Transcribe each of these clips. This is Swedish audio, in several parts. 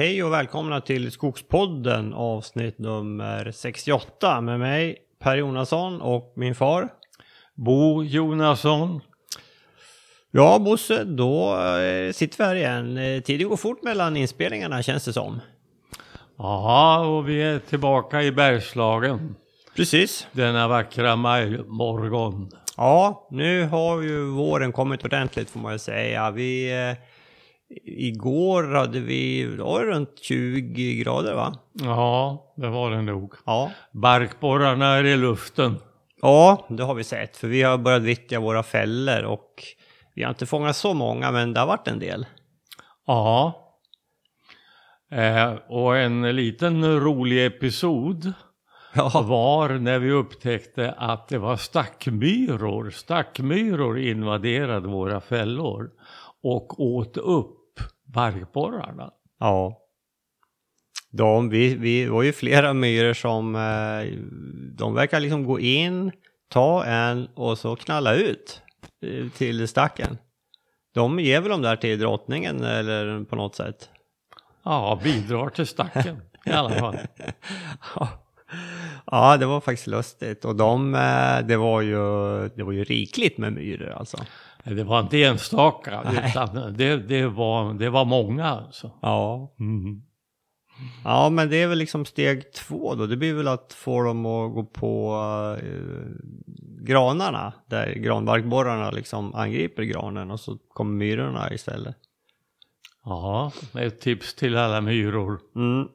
Hej och välkomna till Skogspodden avsnitt nummer 68 med mig Per Jonasson och min far. Bo Jonasson. Ja Bosse, då eh, sitter vi här igen. Eh, Tiden går fort mellan inspelningarna känns det som. Ja, och vi är tillbaka i Bergslagen. Precis. Denna vackra majmorgon. Ja, nu har ju våren kommit ordentligt får man ju säga. Vi, eh, igår hade vi, det var runt 20 grader va? Ja, det var det nog. Ja. Barkborrarna är i luften. Ja, det har vi sett. För vi har börjat vittja våra fällor och vi har inte fångat så många men det har varit en del. Ja. Eh, och en liten rolig episod Ja, var när vi upptäckte att det var stackmyror. Stackmyror invaderade våra fällor och åt upp barkborrarna. ja. De, vi, vi var ju flera myror som eh, de verkar liksom gå in, ta en och så knalla ut eh, till stacken. De ger väl de där till drottningen eller på något sätt. Ja, bidrar till stacken i alla fall. Ja. Ja, det var faktiskt lustigt. Och de, eh, det var ju, det var ju rikligt med myror alltså. Det var inte enstaka, Nej. utan det, det, var, det var många alltså. Ja. Mm. Ja, men det är väl liksom steg två då. Det blir väl att få dem att gå på eh, granarna, där granbarkborrarna liksom angriper granen och så kommer myrorna istället. Ja, ett tips till alla myror. Mm.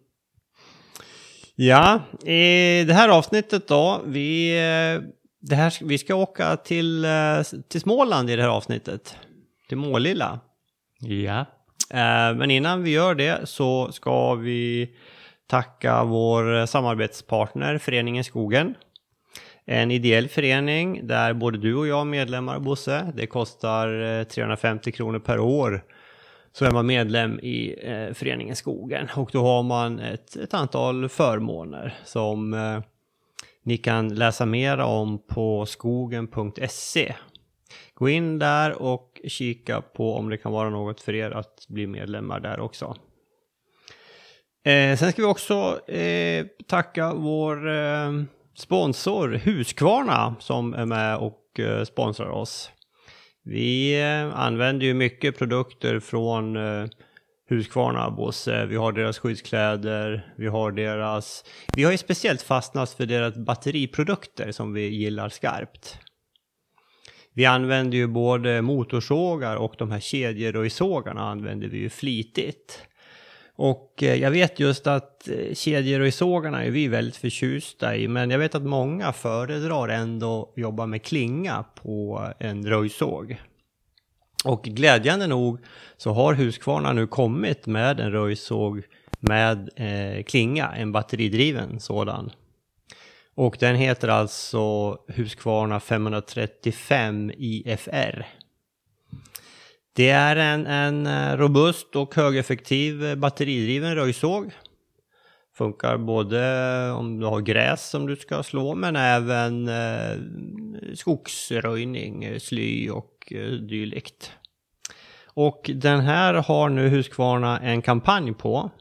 Ja, i det här avsnittet då, vi, eh, det här, vi ska åka till, eh, till Småland i det här avsnittet. Till Målilla. Ja, Eh, Men innan vi gör det så ska vi tacka vår samarbetspartner Föreningen Skogen. En ideell förening där både du och jag är medlemmar, Bosse. Det kostar eh, 350 kronor per år. Så är man medlem i eh, Föreningen Skogen och då har man ett, ett antal förmåner som eh, ni kan läsa mer om på skogen.se. Gå in där och kika på om det kan vara något för er att bli medlemmar där också. Eh, sen ska vi också eh, tacka vår eh, sponsor Husqvarna som är med och eh, sponsrar oss. Vi eh, använder ju mycket produkter från eh, Husqvarna, Bosse. Vi har deras skyddskläder, vi har deras... Vi har ju speciellt fastnat för deras batteriprodukter som vi gillar skarpt. Vi använder ju både motorsågar och de här kedjeröjsågarna använder vi ju flitigt. Och eh, jag vet just att eh, kedjeröjsågarna är vi väldigt förtjusta i, men jag vet att många föredrar ändå att jobba med klinga på en röjsåg. Och glädjande nog så har Husqvarna nu kommit med en röjsåg med eh, klinga, en batteridriven sådan. Och den heter alltså Husqvarna 535 IFR. Det är en, en eh, robust och högeffektiv eh, batteridriven röjsåg. Funkar både om du har gräs som du ska slå men även eh, skogsröjning, eh, sly och eh, dylikt. Och den här har nu Husqvarna en kampanj på.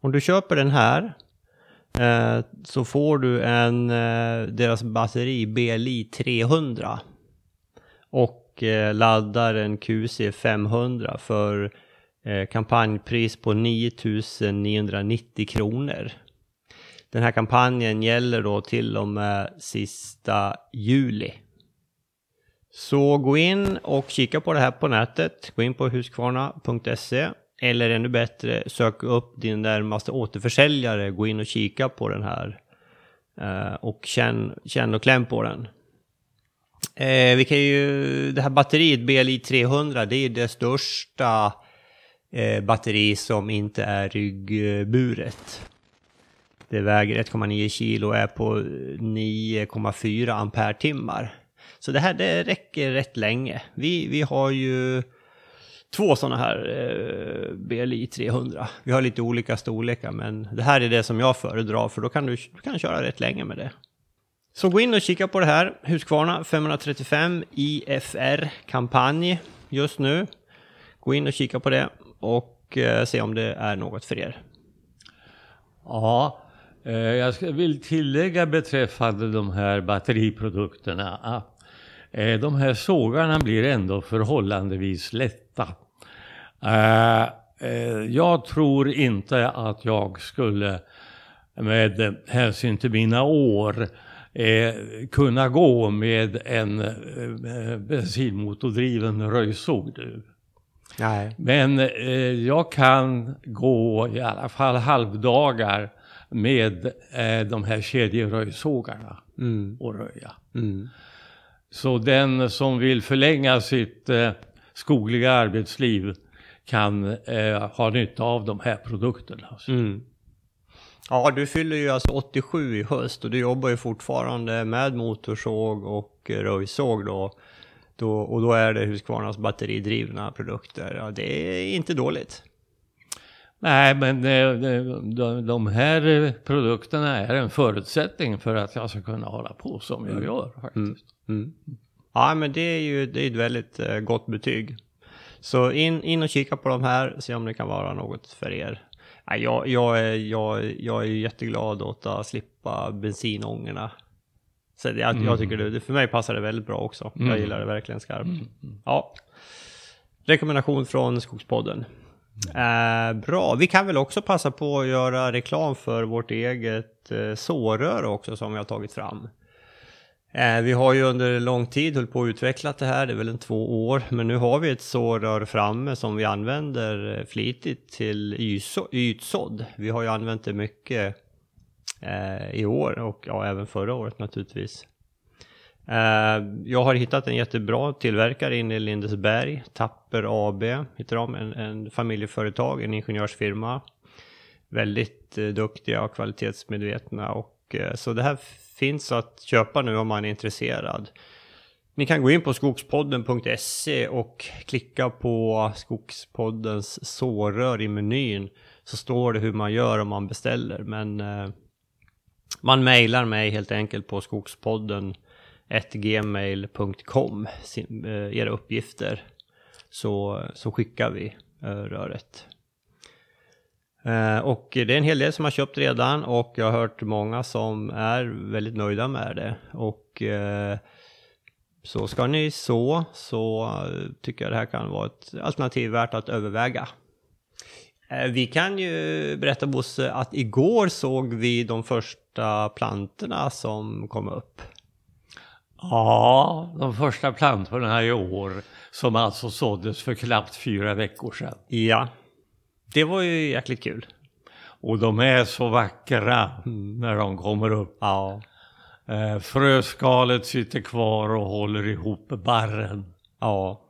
Om du köper den här eh, så får du en, eh, deras batteri BLI 300 och eh, laddar en QC 500 för Eh, kampanjpris på 9990 kronor. Den här kampanjen gäller då till och med sista juli. Så gå in och kika på det här på nätet. Gå in på huskvarna.se eller ännu bättre, sök upp din närmaste återförsäljare. Gå in och kika på den här eh, och känn, känn och kläm på den. Eh, vi kan ju, det här batteriet BLI 300, det är det största eh, Eh, batteri som inte är ryggburet. Det väger 1,9 kilo och är på 9,4 ampere-timmar. Så det här det räcker rätt länge. Vi, vi har ju två sådana här eh, BLI 300. Vi har lite olika storlekar men det här är det som jag föredrar för då kan du, du kan köra rätt länge med det. Så gå in och kika på det här. Husqvarna 535 IFR kampanj just nu. Gå in och kika på det. Och eh, se om det är något för er. Ja, eh, jag vill tillägga beträffande de här batteriprodukterna att eh, de här sågarna blir ändå förhållandevis lätta. Jag tror inte att jag skulle med hänsyn till mina år eh, kunna gå med en eh, bensinmotordriven röjsåg. Nej. Men eh, jag kan gå i alla fall halvdagar med eh, de här kedjeröjsågarna Mm. och röja. Mm. Så den som vill förlänga sitt eh, skogliga arbetsliv kan eh, ha nytta av de här produkterna. Mm. Ja, du fyller ju alltså 87 i höst och du jobbar ju fortfarande med motorsåg och röjsåg då. Då och då är det Husqvarnas batteridrivna produkter. Ja, det är inte dåligt. Nej, men eh, de, de, de här produkterna är en förutsättning för att jag ska kunna hålla på som jag gör faktiskt. Mm. Mm. Ja, men det är ju det är ett väldigt eh, gott betyg. Så in, in och kika på de här, se om det kan vara något för er. Ja, jag, jag, är, jag, jag är jätteglad åt att slippa bensinångorna. Så jag, jag tycker det, det, för mig passar det väldigt bra också. Jag Mm. gillar det verkligen skarpt. Ja. Rekommendation från Skogspodden. Eh, bra, vi kan väl också passa på att göra reklam för vårt eget eh, sårör också som vi har tagit fram. Eh, vi har ju under lång tid hållit på att utveckla det här, det är väl en två år, men nu har vi ett sårör framme som vi använder flitigt till yso- ytsådd. Vi har ju använt det mycket Eh, i år och ja, även förra året naturligtvis. Eh, jag har hittat en jättebra tillverkare inne i Lindesberg, Tapper AB heter de, en, en familjeföretag, en ingenjörsfirma. Väldigt eh, duktiga och kvalitetsmedvetna och eh, så det här finns att köpa nu om man är intresserad. Ni kan gå in på skogspodden.se och klicka på Skogspoddens sårör i menyn så står det hur man gör om man beställer. Men eh, man mejlar mig helt enkelt på skogspodden gmail.com eh, era uppgifter så, så skickar vi eh, röret. Eh, och det är en hel del som har köpt redan och jag har hört många som är väldigt nöjda med det. Och så ska ni så, så tycker jag det här kan vara ett alternativ värt att överväga. Eh, Vi kan ju berätta Bosse att igår såg vi de första plantorna som kom upp. Ja, de första plantorna i år som alltså såddes för knappt fyra veckor sedan. Ja, det var ju jäkligt kul. Och de är så vackra när de kommer upp. Ja, Eh, fröskalet sitter kvar och håller ihop barren. ja,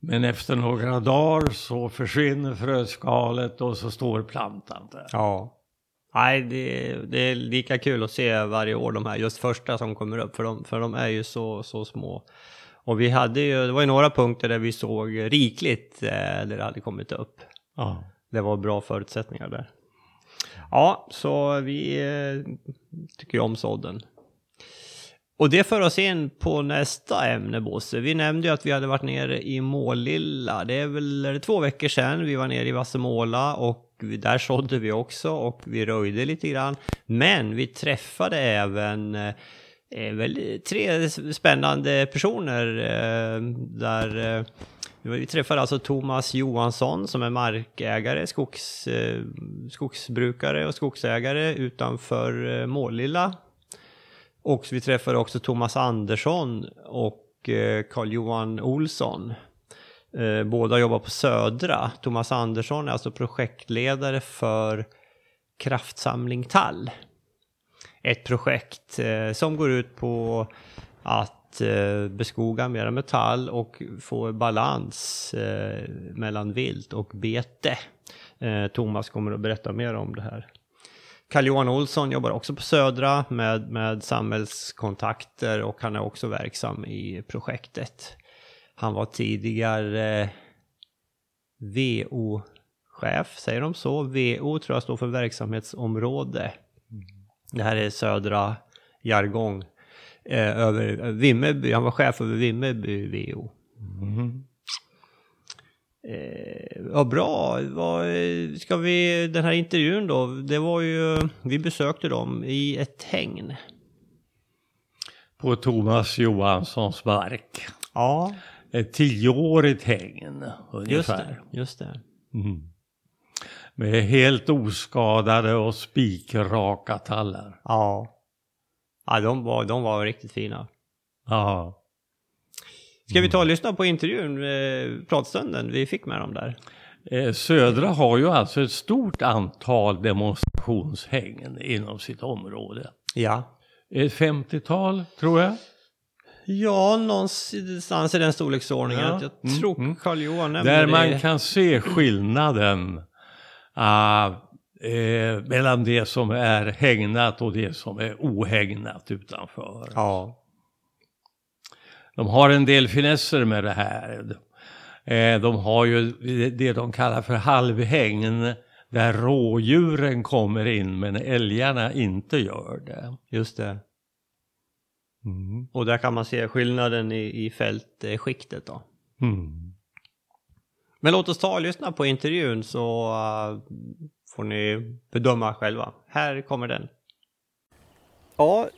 Men efter några dagar så försvinner fröskalet och så står plantan där. ja. Nej, det, det är lika kul att se varje år de här, just första som kommer upp, för de, för de är ju så, så små. Och vi hade ju, det var ju några punkter där vi såg rikligt eh, där det hade kommit upp. Ja. Det var bra förutsättningar där. Ja, så vi eh, tycker ju om sådden. Och det för oss in på nästa ämne Bosse. Vi nämnde ju att vi hade varit nere i Målilla. Det är väl är det två veckor sedan vi var nere i Vassemåla och där sådde vi också och vi röjde lite grann. Men vi träffade även eh, eh, väl, tre spännande personer eh, där eh, vi träffade alltså Thomas Johansson som är markägare, skogs, eh, skogsbrukare och skogsägare utanför eh, Målilla. Och vi träffade också Thomas Andersson och eh, Carl-Johan Olsson. Eh, båda jobbar på Södra. Thomas Andersson är alltså projektledare för Kraftsamling Tall. Ett projekt eh, som går ut på att eh, beskoga mera metall och få balans mellan vilt och bete. Thomas kommer att berätta mer om det här. Carl-Johan Olsson jobbar också på Södra med, med samhällskontakter och han är också verksam i projektet. Han var tidigare VO-chef, säger de så? VO tror jag står för verksamhetsområde. Det här är Södra jargong. Eh, över Vimmerby, han var chef över Vimmerby VO. Mm. Eh, ja, bra. Vad, ska vi, den här intervjun då, det var ju, vi besökte dem i ett hägn. På Thomas Johanssons mark. Ja. Ett tioårigt hägn ungefär. Just det. Just det. Mm. Med helt oskadade och spikraka tallar. Ja. Ja, de var, de var riktigt fina. Ja. Ska vi ta och lyssna på intervjun, eh, pratstunden vi fick med dem där? Eh, Södra har ju alltså ett stort antal demonstrationshägn inom sitt område. Ja. Ett 50-tal tror jag. Ja, någonstans i den storleksordningen. Ja. Jag Mm, tror mm. Karl-Johan nämnde Där det. man kan se skillnaden ah, eh, mellan det som är hägnat och det som är ohägnat utanför. Ja. De har en del finesser med det här. Eh, de har ju det de kallar för halvhägn där rådjuren kommer in men älgarna inte gör det. Just det. Och där kan man se skillnaden i, i fältskiktet då. Mm. Men låt oss ta och lyssna på intervjun så uh, får ni bedöma själva. Här kommer den. Ja,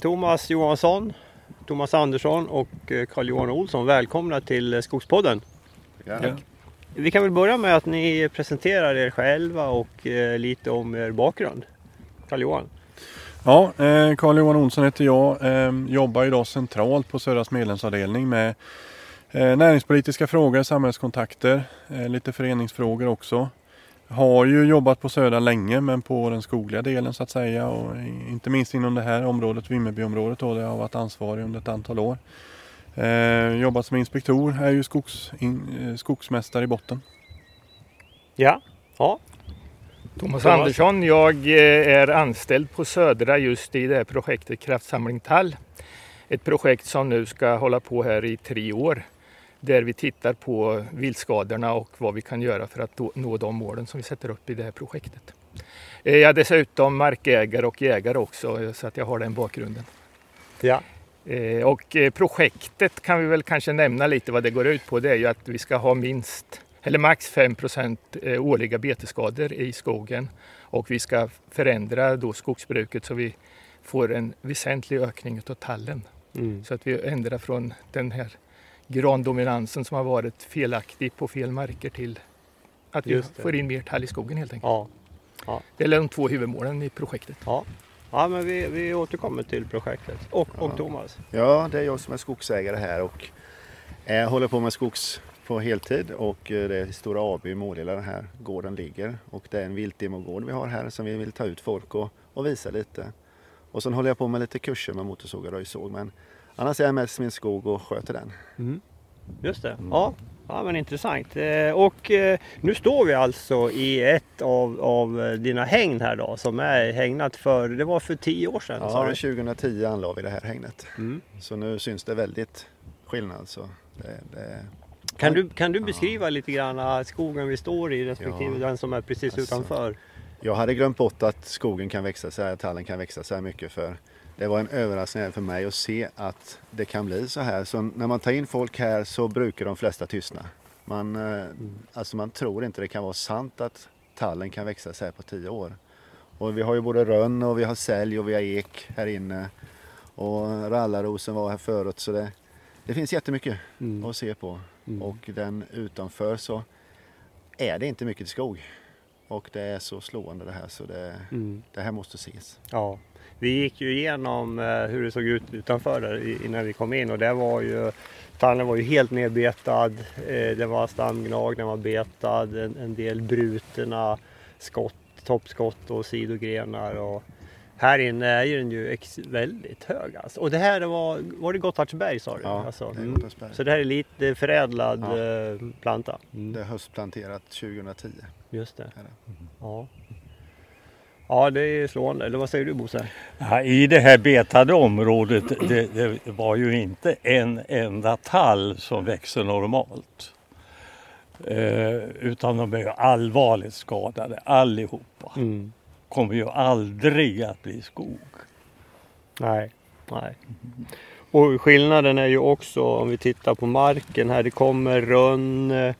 Thomas Johansson, Thomas Andersson och eh, Carl-Johan Olsson, välkomna till eh, Skogspodden. Ja. Vi kan väl börja med att ni presenterar er själva och eh, lite om er bakgrund. Carl-Johan. Ja, Carl-Johan Olsson heter jag. Eh, jobbar idag centralt på Södras medlemsavdelning med näringspolitiska frågor, samhällskontakter, lite föreningsfrågor också. Har ju jobbat på Södra länge men på den skogliga delen så att säga och inte minst inom det här området, Vimmerbyområdet då, där jag har varit ansvarig under ett antal år. Eh, jobbat som inspektor, är ju skogs, in, eh, skogsmästare i botten. Ja. Ja. Thomas Thomas. Andersson, jag eh, är anställd på Södra just i det här projektet Kraftsamling tall. Ett projekt som nu ska hålla på här i tre år. Där vi tittar på viltskadorna och vad vi kan göra för att nå de målen som vi sätter upp i det här projektet. Eh, Jag är dessutom markägare och jägare också eh, så att jag har den bakgrunden. Ja. Eh, Och projektet kan vi väl kanske nämna lite vad det går ut på. Det är ju att vi ska ha minst eller max 5 eh, årliga betesskador i skogen och vi ska förändra då skogsbruket så vi får en väsentlig ökning av tallen. Mm. Så att vi ändrar från den här grandominansen som har varit felaktig på fel marker till att vi får in mer tall i skogen helt enkelt. Ja. Det är de två huvudmålen i projektet. Ja. Ja, men vi, vi återkommer till projektet. Och, och Thomas. Ja, det är jag som är skogsägare här och eh, håller på med skogs på heltid och eh, det är Stora AB i Målilla den här gården ligger och det är en viltdemogård vi har här som vi vill ta ut folk och, och visa lite. Och sen håller jag på med lite kurser med motorsåg och röjsåg men annars är jag mest min skog och sköter den. Just det. Ja. ja, men intressant. Eh, Och eh, nu står vi alltså i ett av, av eh, dina hägn här då som är hägnat för, det var för tio år sedan Ja, du? 2010 anlade vi det här hägnet. Mm. Så nu syns det väldigt skillnad. Så det, det, Kan du, kan du beskriva lite grann skogen vi står i respektive Ja. den som är precis Alltså. utanför? Jag hade glömt bort att skogen kan växa så här, tallen kan växa så här mycket för det var en överraskning även för mig att se att det kan bli så här. Så när man tar in folk här så brukar de flesta tystna. Man, eh, alltså man tror inte det kan vara sant att tallen kan växa så här på tio år. Och vi har ju både rönn och vi har sälj och vi har ek här inne. Och rallarrosen var här förut så det, det finns jättemycket Mm. att se på. Och den utanför så är det inte mycket skog. Och det är så slående det här så det, Mm. det här måste ses. Ja, vi gick ju igenom eh, hur det såg ut utanför där innan vi kom in och det var ju Tallen var ju helt nedbetad. Eh, det var stamgnag, den var betad, en, en del brutna skott, toppskott och sidogrenar. Och här inne är ju den ju väldigt hög alltså. Och det här var, var det Gottardsberg sa du? Ja, alltså, det är mm. Gottardsberg. Så det här är lite förädlad Ja. eh, planta? Det är höstplanterat 2010. Just det. Det. Ja. Ja, det är slående. Eller vad säger du Bosse? Ja, I det här betade området det, det var ju inte en enda tall som växer normalt. Eh, utan de är ju allvarligt skadade allihopa. Mm. Kommer ju aldrig att bli skog. Nej, nej. Och skillnaden är ju också om vi tittar på marken här. Det kommer rönn,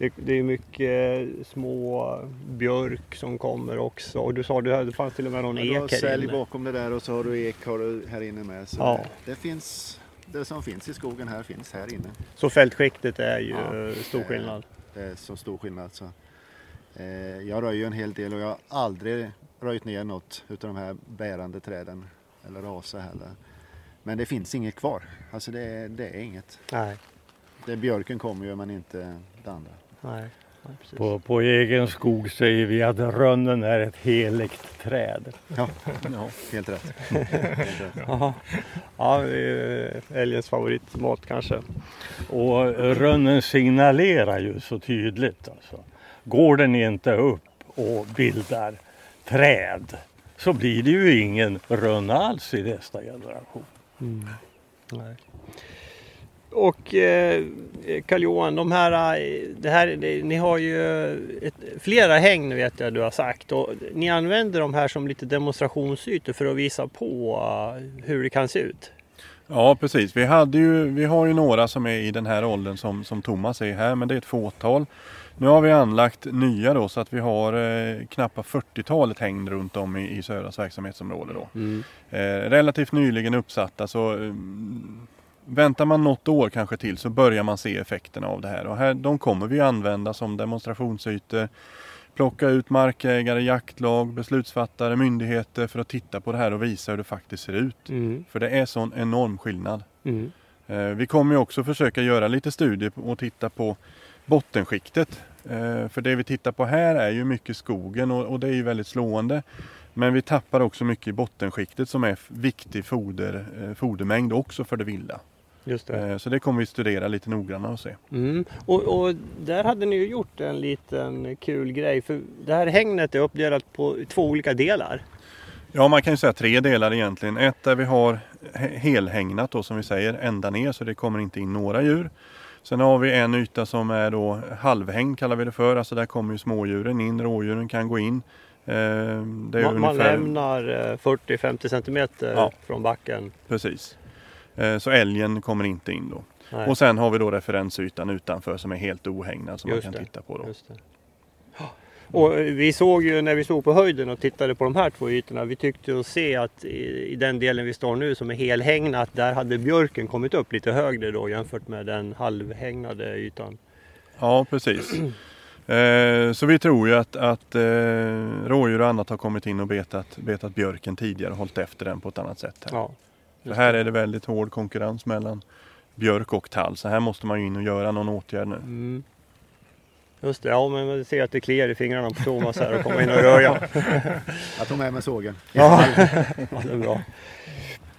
det, det är mycket små björk som kommer också. Och du sa att det fanns till och med någon Ja, du ek här sälj inne. bakom det där och så har du ek har du här inne med. Så Ja. det, det finns, det som finns i skogen här finns här inne. Så fältskiktet är ju Ja, stor det- skillnad. Det är så stor skillnad. Så. Eh, jag röjer en hel del och jag har aldrig röjt ner något utav de här bärande träden eller rasa heller. Men det finns inget kvar. Alltså det, det är inget. Nej, Det björken kommer ju men inte det andra. Nej. nej. På, på egen skog säger vi att rönnen är ett heligt träd. Ja, helt rätt. Helt rätt. Ja, det är älgens favoritmat kanske. Och rönnen signalerar ju så tydligt. Alltså. Går den inte upp och bildar träd så blir det ju ingen rönn alls i nästa generation. Nej. Och eh, Karl-Johan, de här, eh, det här, det, ni har ju ett, flera hägn vet jag du har sagt och ni använder de här som lite demonstrationsytor för att visa på eh, hur det kan se ut. Ja precis, vi, hade ju, vi har ju några som är i den här åldern som, som Thomas är här men det är ett fåtal. Nu har vi anlagt nya då så att vi har eh, knappt 40-talet hängn runt om i, i Södras verksamhetsområde. Då. Eh, relativt nyligen uppsatta så eh, väntar man något år kanske till så börjar man se effekterna av det här. Och här de kommer vi använda som demonstrationsytor. Plocka ut markägare, jaktlag, beslutsfattare, myndigheter för att titta på det här och visa hur det faktiskt ser ut. Mm. För det är sån enorm skillnad. Mm. Eh, Vi kommer också försöka göra lite studier och titta på bottenskiktet. Eh, För det vi tittar på här är ju mycket skogen och och det är ju väldigt slående. Men vi tappar också mycket i bottenskiktet som är viktig foder, eh, fodermängd också för det vilda. Just det. Eh, Så det kommer vi studera lite noggrannare och se. Mm. Och, och där hade ni ju gjort en liten kul grej för det här hängnet är uppdelat på två olika delar. Ja, man kan ju säga tre delar egentligen. Ett där vi har he- helhägnat då som vi säger ända ner så det kommer inte in några djur. Sen har vi en yta som är då halvhängd kallar vi det för. Alltså där kommer ju smådjuren in, rådjuren kan gå in. Eh, är Man, man ungefär, lämnar eh, 40-50 centimeter Ja. från backen. precis. Eh, Så älgen kommer inte in då. Nej. Och sen har vi då referensytan utanför som är helt ohägnad som Just man kan det. titta på då. Och eh, vi såg ju när vi stod på höjden och tittade på de här två ytorna. Vi tyckte att se att i, i den delen vi står nu som är helhägnat. Där hade björken kommit upp lite högre då jämfört med den halvhägnade ytan. Ja, precis. Eh, Så vi tror ju att, att eh, rådjur och annat har kommit in och betat, betat björken tidigare och hållit efter den på ett annat sätt. Här. Ja, Så här är det väldigt hård konkurrens mellan björk och tall. Så här måste man ju in och göra någon åtgärd nu. Mm. Just det, ja men man ser att det kliar i fingrarna på Thomas här och komma in och röja. Jag tog med mig sågen. Ja, ja det är bra.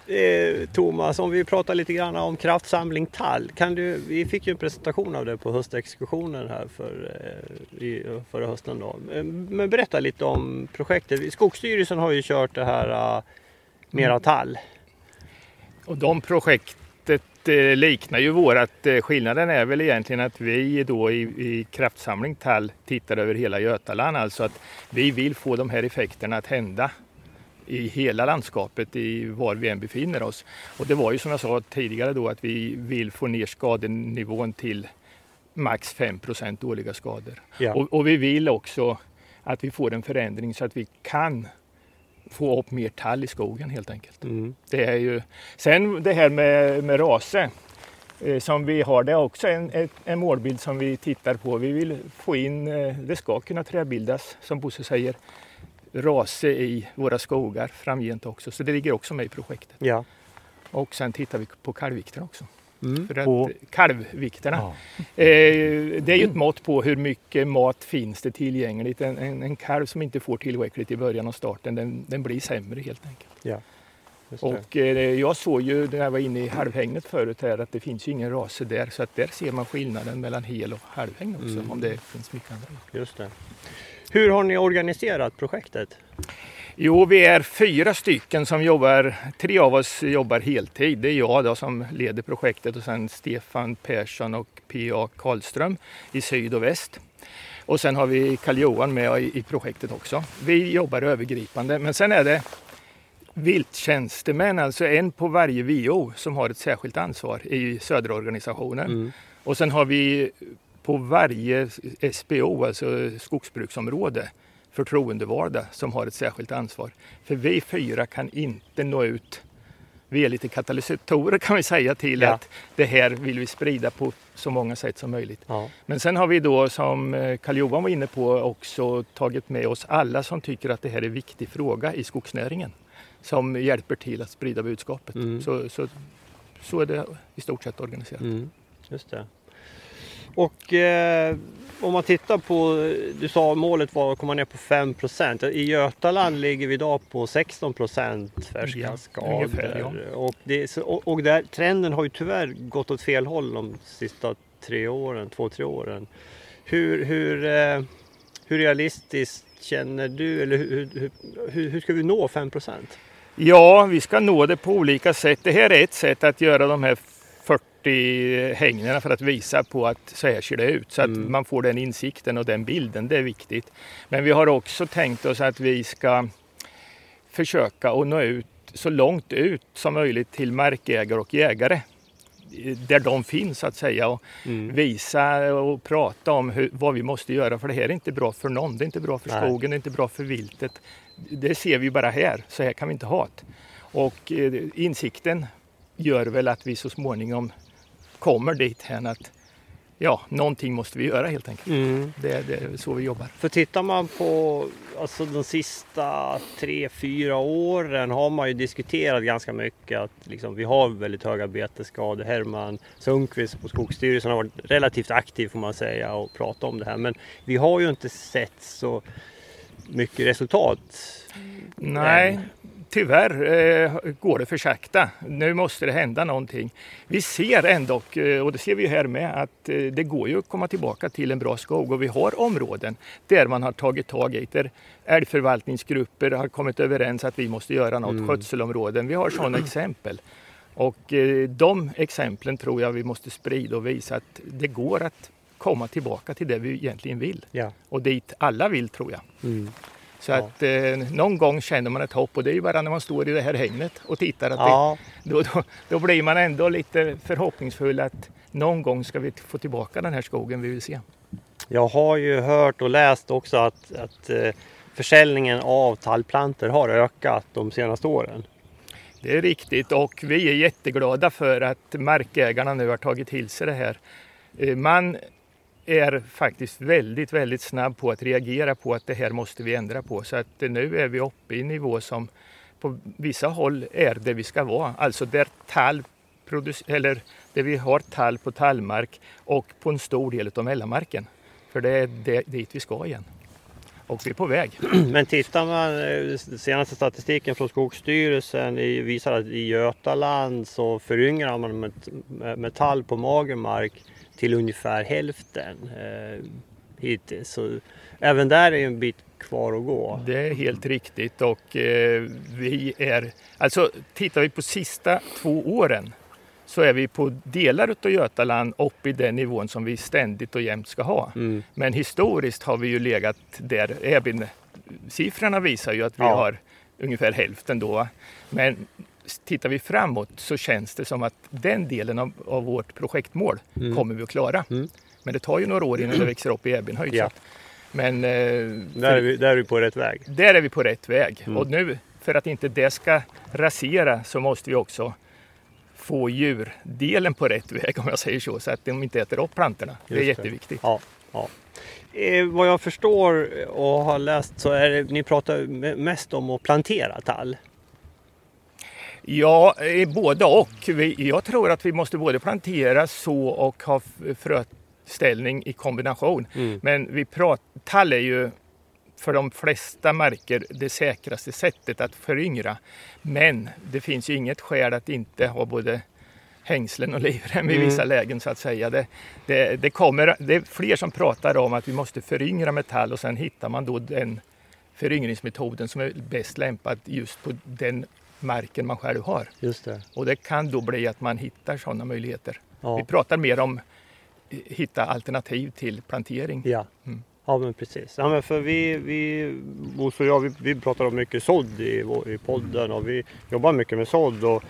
Eh, Thomas, om vi pratar lite grann om kraftsamling tall. Kan du, vi fick ju en presentation av det på höstexkursionen här för, eh, i, förra hösten. Då. Eh, Men berätta lite om projektet. Skogsstyrelsen har ju kört det här uh, Mera tall. Och de projektet eh, liknar ju vårat. Eh, skillnaden är väl egentligen att vi då i, i kraftsamling tall tittar över hela Götaland. Alltså att vi vill få de här effekterna att hända i hela landskapet i var vi än befinner oss. Och det var ju som jag sa tidigare då att vi vill få ner skadenivån till max 5% dåliga skador. Ja. Och, och vi vill också att vi får en förändring så att vi kan få upp mer tall i skogen helt enkelt. Mm. Det är ju... Sen det här med, med rase eh, som vi har, det är också en, ett, en målbild som vi tittar på. Vi vill få in, eh, det ska kunna träbildas som Bosse säger, rase i våra skogar framgent också. Så det ligger också med i projektet. Ja. Och sen tittar vi på kalvvikterna också. Mm. För att Och- kalvvikterna, Ja. eh, det är ju ett mått på hur mycket mat finns det tillgängligt. En, en, en kalv som inte får tillräckligt i början av starten, den, den blir sämre helt enkelt. Det. Och eh, jag såg ju när jag var inne i halvhägnet förut här att det finns ju ingen rase där så att där ser man skillnaden mellan hel och halvhägn också Mm. om det finns mycket andra. Just det. Hur har ni organiserat projektet? Jo, vi är fyra stycken som jobbar, tre av oss jobbar heltid. Det är jag då som leder projektet och sen Stefan Persson och P.A. Karlström i syd och väst. Och sen har vi Karl-Johan med i, projektet också. Vi jobbar övergripande men sen är det vilttjänstemän, alltså en på varje VO som har ett särskilt ansvar i södra organisationen. Mm. Och sen har vi på varje SBO, alltså skogsbruksområde, förtroendevalda som har ett särskilt ansvar. För vi fyra kan inte nå ut. Vi är lite katalysatorer kan vi säga till Ja. att det här vill vi sprida på så många sätt som möjligt. Ja. Men sen har vi då som eh, Karl-Johan var inne på också tagit med oss alla som tycker att det här är en viktig fråga i skogsnäringen. Som hjälper till att sprida budskapet. Mm. Så, så, så är det i stort sett organiserat. Mm, just det. Och eh, om man tittar på, du sa målet var att komma ner på 5% I Götaland ligger vi idag på 16 färska Ja, skador. ungefär, ja. Och, det, och, och där, trenden har ju tyvärr gått åt fel håll de sista tre åren, två, tre åren. Hur, hur, eh, hur realistiskt känner du, eller hur, hur, hur, hur ska vi nå 5% Ja, vi ska nå det på olika sätt. Det här är ett sätt att göra de här 40 hängnerna för att visa på att så här ser det ut. Så att Mm. man får den insikten och den bilden. Det är viktigt. Men vi har också tänkt oss att vi ska försöka att nå ut så långt ut som möjligt till markägare och jägare. Där de finns så att säga. Och Mm. visa och prata om hur, vad vi måste göra. För det här är inte bra för någon. Det är inte bra för Nej. skogen, det är inte bra för viltet. Det ser vi bara här. Så här kan vi inte ha det. Och eh, insikten gör väl att vi så småningom kommer dit här att ja, någonting måste vi göra helt enkelt. Mm. Det, det är så vi jobbar. För tittar man på alltså, de sista tre, fyra åren har man ju diskuterat ganska mycket att liksom, vi har väldigt höga betesskador. Herman Sundqvist på Skogsstyrelsen har varit relativt aktiv får man säga och pratat om det här. Men vi har ju inte sett så mycket resultat. Nej, Än. Tyvärr eh, går det för sakta. Nu måste det hända någonting. Vi ser ändå, eh, och det ser vi här med, att eh, det går ju att komma tillbaka till en bra skog och vi har områden där man har tagit tag i där älgförvaltningsgrupper har kommit överens att vi måste göra något, Mm. skötselområden. Vi har sådana exempel. Och eh, de exemplen tror jag vi måste sprida och visa att det går att komma tillbaka till det vi egentligen vill. Ja. Och dit alla vill tror jag. Mm. Så Ja. att eh, någon gång känner man ett hopp och det är ju bara när man står i det här hängnet och tittar att Ja, det, då, då, då blir man ändå lite förhoppningsfull att någon gång ska vi få tillbaka den här skogen vi vill se. jag har ju hört och läst också att, att eh, försäljningen av tallplantor har ökat de senaste åren. Det är riktigt och vi är jätteglada för att markägarna nu har tagit till sig det här. Eh, Man är faktiskt väldigt, väldigt snabb på att reagera på att det här måste vi ändra på. Så att nu är vi uppe i nivå som på vissa håll är där vi ska vara. Alltså där tall eller där vi har tall på tallmark och på en stor del av mellanmarken. För det är det, dit vi ska igen. Och vi är på väg. Men tittar man eh, senaste statistiken från Skogsstyrelsen visar att i Götaland så föryngrar man med, med tall på mager mark till ungefär hälften eh, hittills. Så även där är en bit kvar att gå. Det är helt riktigt och eh, vi är, alltså tittar vi på sista två åren så är vi på delar av Götaland uppe i den nivån som vi ständigt och jämt ska ha. Mm. Men historiskt har vi ju legat där, även siffrorna visar ju att vi Ja. har ungefär hälften då. Men tittar vi framåt så känns det som att den delen av, av vårt projektmål Mm. kommer vi att klara. Mm. Men det tar ju några år innan det växer upp i Ebbenhöjd. Ja. Men eh, Där, är vi, där är vi på rätt väg. där är vi på rätt väg. Mm. Och nu, för att inte det ska rasera, så måste vi också få djurdelen på rätt väg, om jag säger så, så att de inte äter upp plantorna. Det är Just det. jätteviktigt. Ja, ja. Eh, vad jag förstår och har läst så är det, ni pratar me- mest om att plantera tall. Ja, eh, både och. Jag tror att vi måste både plantera så och ha fröställning i kombination. Mm. Men vi pratar, tall är ju för de flesta marker det säkraste sättet att föryngra. Men det finns ju inget skäl att inte ha både hängslen och livrem i Mm. vissa lägen så att säga. Det, det, det, kommer, det är fler som pratar om att vi måste föryngra med tall och sen hittar man då den föryngringsmetoden som är bäst lämpad just på den marken man själv har. Just det. Och det kan då bli att man hittar sådana möjligheter. Ja. Vi pratar mer om eh, hitta alternativ till plantering. Ja. Mm. Ja men precis. Ja, men för vi, vi, Bosse och jag, vi, vi pratar om mycket sådd i, i podden och vi jobbar mycket med sådd. Och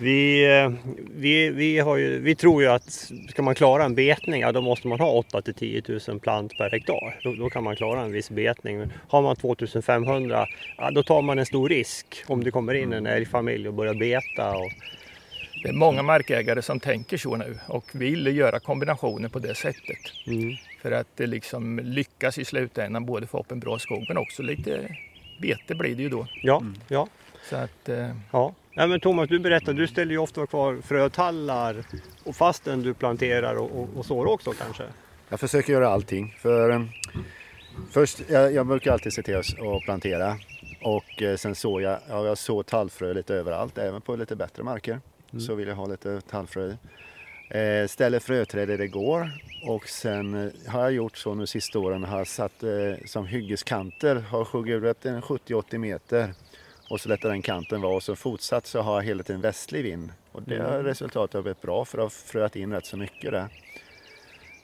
Vi, eh, vi, vi, har ju, vi tror ju att ska man klara en betning, ja, då måste man ha 8 till 10 000 plant per hektar. Då, då kan man klara en viss betning. Har man 2500, ja, då tar man en stor risk om det kommer in en älgfamilj och börjar beta. Och... Det är många markägare som tänker så nu och vill göra kombinationer på det sättet. Mm. För att det liksom lyckas i slutändan både få upp en bra skog men också lite bete blir det ju då. Ja, mm. ja. Så att, eh... ja. Ja, men Thomas, du berättade, du ställer ju ofta kvar frötallar och fastän du planterar och, och, och sår också kanske? Jag försöker göra allting. För, um, först, jag, jag brukar alltid se till att plantera och eh, sen sår jag, ja, jag sår tallfrö lite överallt, även på lite bättre marker. Mm. Så vill jag ha lite tallfrö. Eh, ställer fröträd där det går och sen eh, har jag gjort så nu sista åren, har jag satt eh, som hyggeskanter, har skuggat en 70-80 meter och så lät den kanten vara och så fortsatt så har jag hela tiden västlig vind. Och det har mm. resultatet har blivit bra för att ha fröat in rätt så mycket där.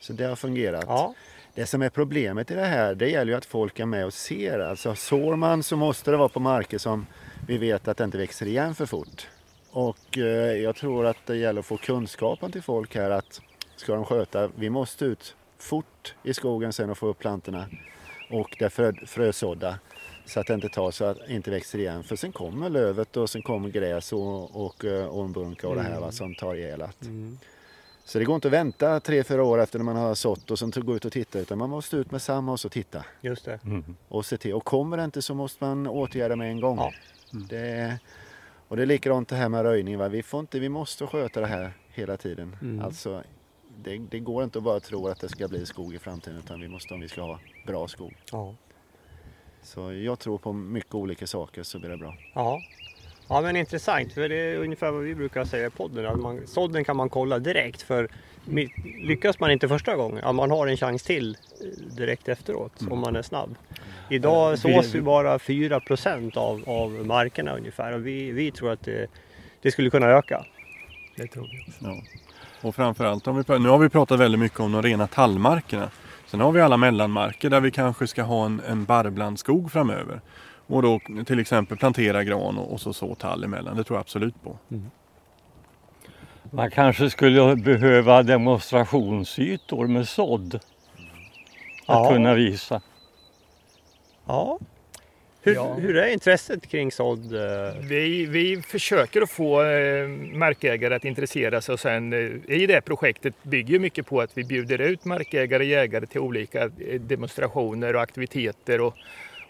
Så det har fungerat. Ja. Det som är problemet i det här, det gäller ju att folk är med och ser. Alltså sår man så måste det vara på marker som vi vet att det inte växer igen för fort. Och eh, jag tror att det gäller att få kunskapen till folk här att ska de sköta, vi måste ut fort i skogen sen och få upp plantorna och det är frö, frösådda så att det inte tar så att det inte växer igen. För sen kommer lövet och sen kommer gräs och, och eh, ormbunka och det här va, som tar ihjäl. Mm. Så det går inte att vänta tre, fyra år efter när man har sått och sen gå ut och titta utan man måste ut med samma och så titta. Just det. Mm. Och se till. Och kommer det inte så måste man åtgärda med en gång. Ja. Mm. Det, och det är likadant det här med röjning. Va? Vi, får inte, vi måste sköta det här hela tiden. Mm. Alltså, det, det, går inte att bara tro att det ska bli skog i framtiden utan vi måste om vi ska ha bra skog. Ja. Så jag tror på mycket olika saker så blir det bra. Ja, ja men intressant. För det är ungefär vad vi brukar säga i podden. Att man, sådden kan man kolla direkt. För lyckas man inte första gången, ja, man har en chans till eh, direkt efteråt mm. om man är snabb. Idag sås ju bara 4 av, av markerna ungefär och vi, vi tror att det, det skulle kunna öka. Det tror vi också. Ja. Och framförallt, om vi, nu har vi pratat väldigt mycket om de rena tallmarkerna. Sen har vi alla mellanmarker där vi kanske ska ha en, en barrblandskog framöver. Och då till exempel plantera gran och, och så så tall emellan. Det tror jag absolut på. Mm. Man kanske skulle behöva demonstrationsytor med sådd. Att ja. kunna visa. Ja, hur, ja. hur är intresset kring sådd? Eh? Vi, vi försöker att få eh, markägare att intressera sig och sen eh, i det projektet bygger mycket på att vi bjuder ut markägare och jägare till olika demonstrationer och aktiviteter och,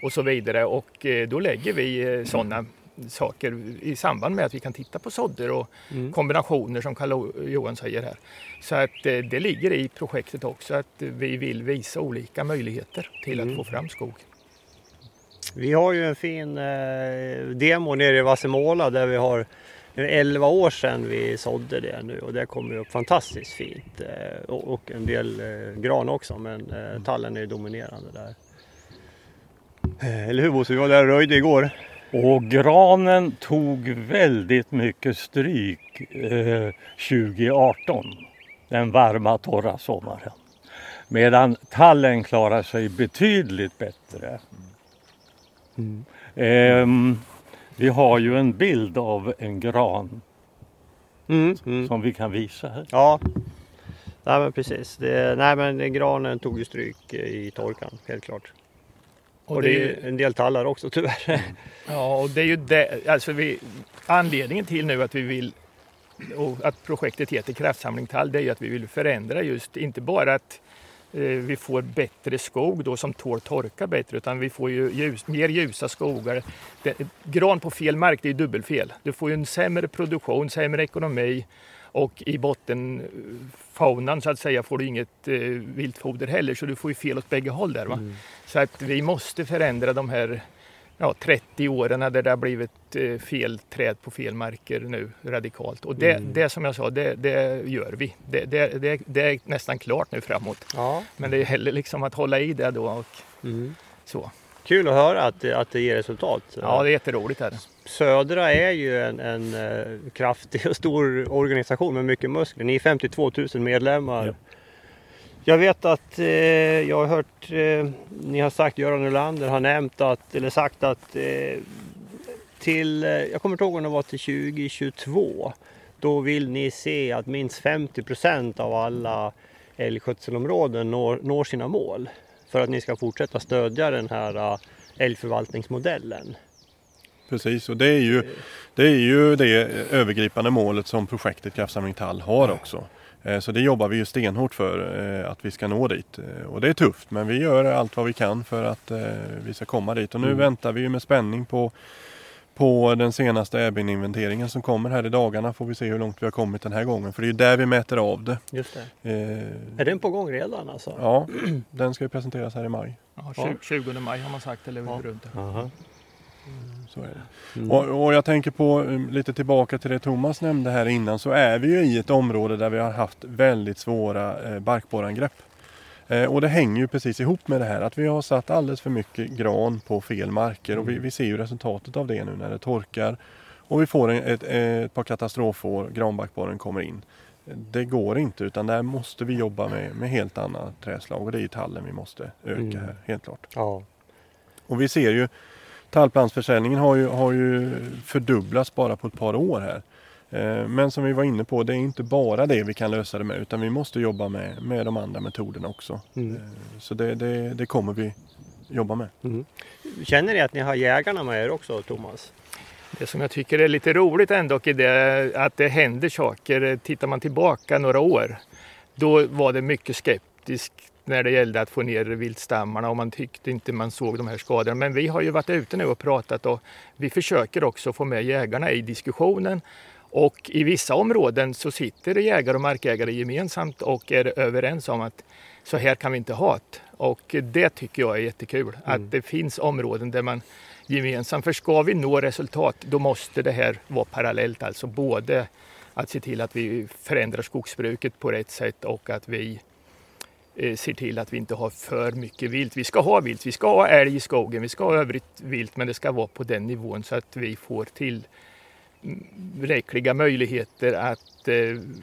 och så vidare och då lägger vi sådana saker i samband med att vi kan titta på sådder och mm. kombinationer som Karl Johan säger här. Så att det ligger i projektet också att vi vill visa olika möjligheter till mm. att få fram skog. Vi har ju en fin eh, demo nere i Vassemåla där vi har 11 år sedan vi sådde det nu och det kommer upp fantastiskt fint. Eh, och, och, en del eh, gran också men eh, tallen är dominerande där. Eh, eller hur Bosse? Vi var där och röjde igår. Och granen tog väldigt mycket stryk eh, 2018. Den varma torra sommaren. Medan tallen klarar sig betydligt bättre. Mm. Eh, vi har ju en bild av en gran mm, mm. som vi kan visa här. Ja, nej, men precis. Det, nej, men granen tog ju stryk i torkan, helt klart. Och, och det, är ju en del tallar också tyvärr. Ja, och det är ju det, alltså vi, anledningen till nu att vi vill och att projektet heter Kraftsamling tall, det är ju att vi vill förändra just, inte bara att Eh, vi får bättre skog då som tål torka bättre utan vi får ju ljus, mer ljusa skogar. Gran på fel mark det är dubbelfel. Du får ju en sämre produktion, sämre ekonomi och i bottenfaunan så att säga får du inget eh, viltfoder heller så du får ju fel åt bägge håll där. Va? Mm. Så att vi måste förändra de här ja, 30 åren där det har blivit eh, fel träd på fel marker nu radikalt. Och det, mm. det som jag sa, det, det gör vi. Det, det, det, är nästan klart nu framåt. Ja. Men det är heller liksom att hålla i det då. Och mm. så. Kul att höra att, att det ger resultat. Ja, det är jätteroligt. Här. Södra är ju en, en uh, kraftig och stor organisation med mycket muskler. Ni är 52 000 medlemmar. Ja. Jag vet att eh, jag har hört eh, ni har sagt, Göran Nylander har nämnt att, eller sagt att eh, till, eh, jag kommer inte ihåg om det var till 2022. Då vill ni se att minst 50 procent av alla älgskötselområden når, når sina mål. För att ni ska fortsätta stödja den här eh, älgförvaltningsmodellen. Precis, och det är ju det, är ju det övergripande målet som projektet Kraftsamling Tall har också. Eh, så det jobbar vi ju stenhårt för eh, att vi ska nå dit. Eh, och det är tufft men vi gör allt vad vi kan för att vi ska komma dit. Och nu mm. väntar vi med spänning på, på den senaste äbin-inventeringen som kommer här i dagarna. Får vi se hur långt vi har kommit den här gången. För det är där vi mäter av det. Just det. Eh, är den på gång redan alltså? Ja, den ska ju presenteras här i maj. Ja, 20 maj har man sagt eller ja. runt det. Så är det. Mm. Och, och, jag tänker på um, lite tillbaka till det Thomas nämnde här innan så är vi ju i ett område där vi har haft väldigt svåra eh, barkborreangrepp. Eh, och det hänger ju precis ihop med det här att vi har satt alldeles för mycket gran på fel marker mm. och vi, mm. vi, ser ju resultatet av det nu när det torkar och vi får en, ett, ett par katastrofår, granbarkborren kommer in. Det går inte utan där måste vi jobba med, med helt andra träslag och det är i tallen vi måste öka mm. här, helt klart. Ja. Och vi ser ju Tallplantsförsäljningen har ju, har ju fördubblats bara på ett par år här. Eh, men som vi var inne på, det är inte bara det vi kan lösa det med utan vi måste jobba med, med de andra metoderna också. Mm. Eh, så det, det, det, kommer vi jobba med. Mm. Känner ni att ni har jägarna med er också Thomas? Det som jag tycker är lite roligt ändå är det att det händer saker. Tittar man tillbaka några år, då var det mycket skeptiskt när det gällde att få ner viltstammarna och man tyckte inte man såg de här skadorna. Men vi har ju varit ute nu och pratat och vi försöker också få med jägarna i diskussionen. Och i vissa områden så sitter jägare och markägare gemensamt och är överens om att så här kan vi inte ha det. Och det tycker jag är jättekul, mm. att det finns områden där man gemensamt, för ska vi nå resultat då måste det här vara parallellt, alltså både att se till att vi förändrar skogsbruket på rätt sätt och att vi ser till att vi inte har för mycket vilt. Vi ska ha vilt, vi ska ha älg i skogen, vi ska ha övrigt vilt, men det ska vara på den nivån så att vi får till räckliga möjligheter att eh,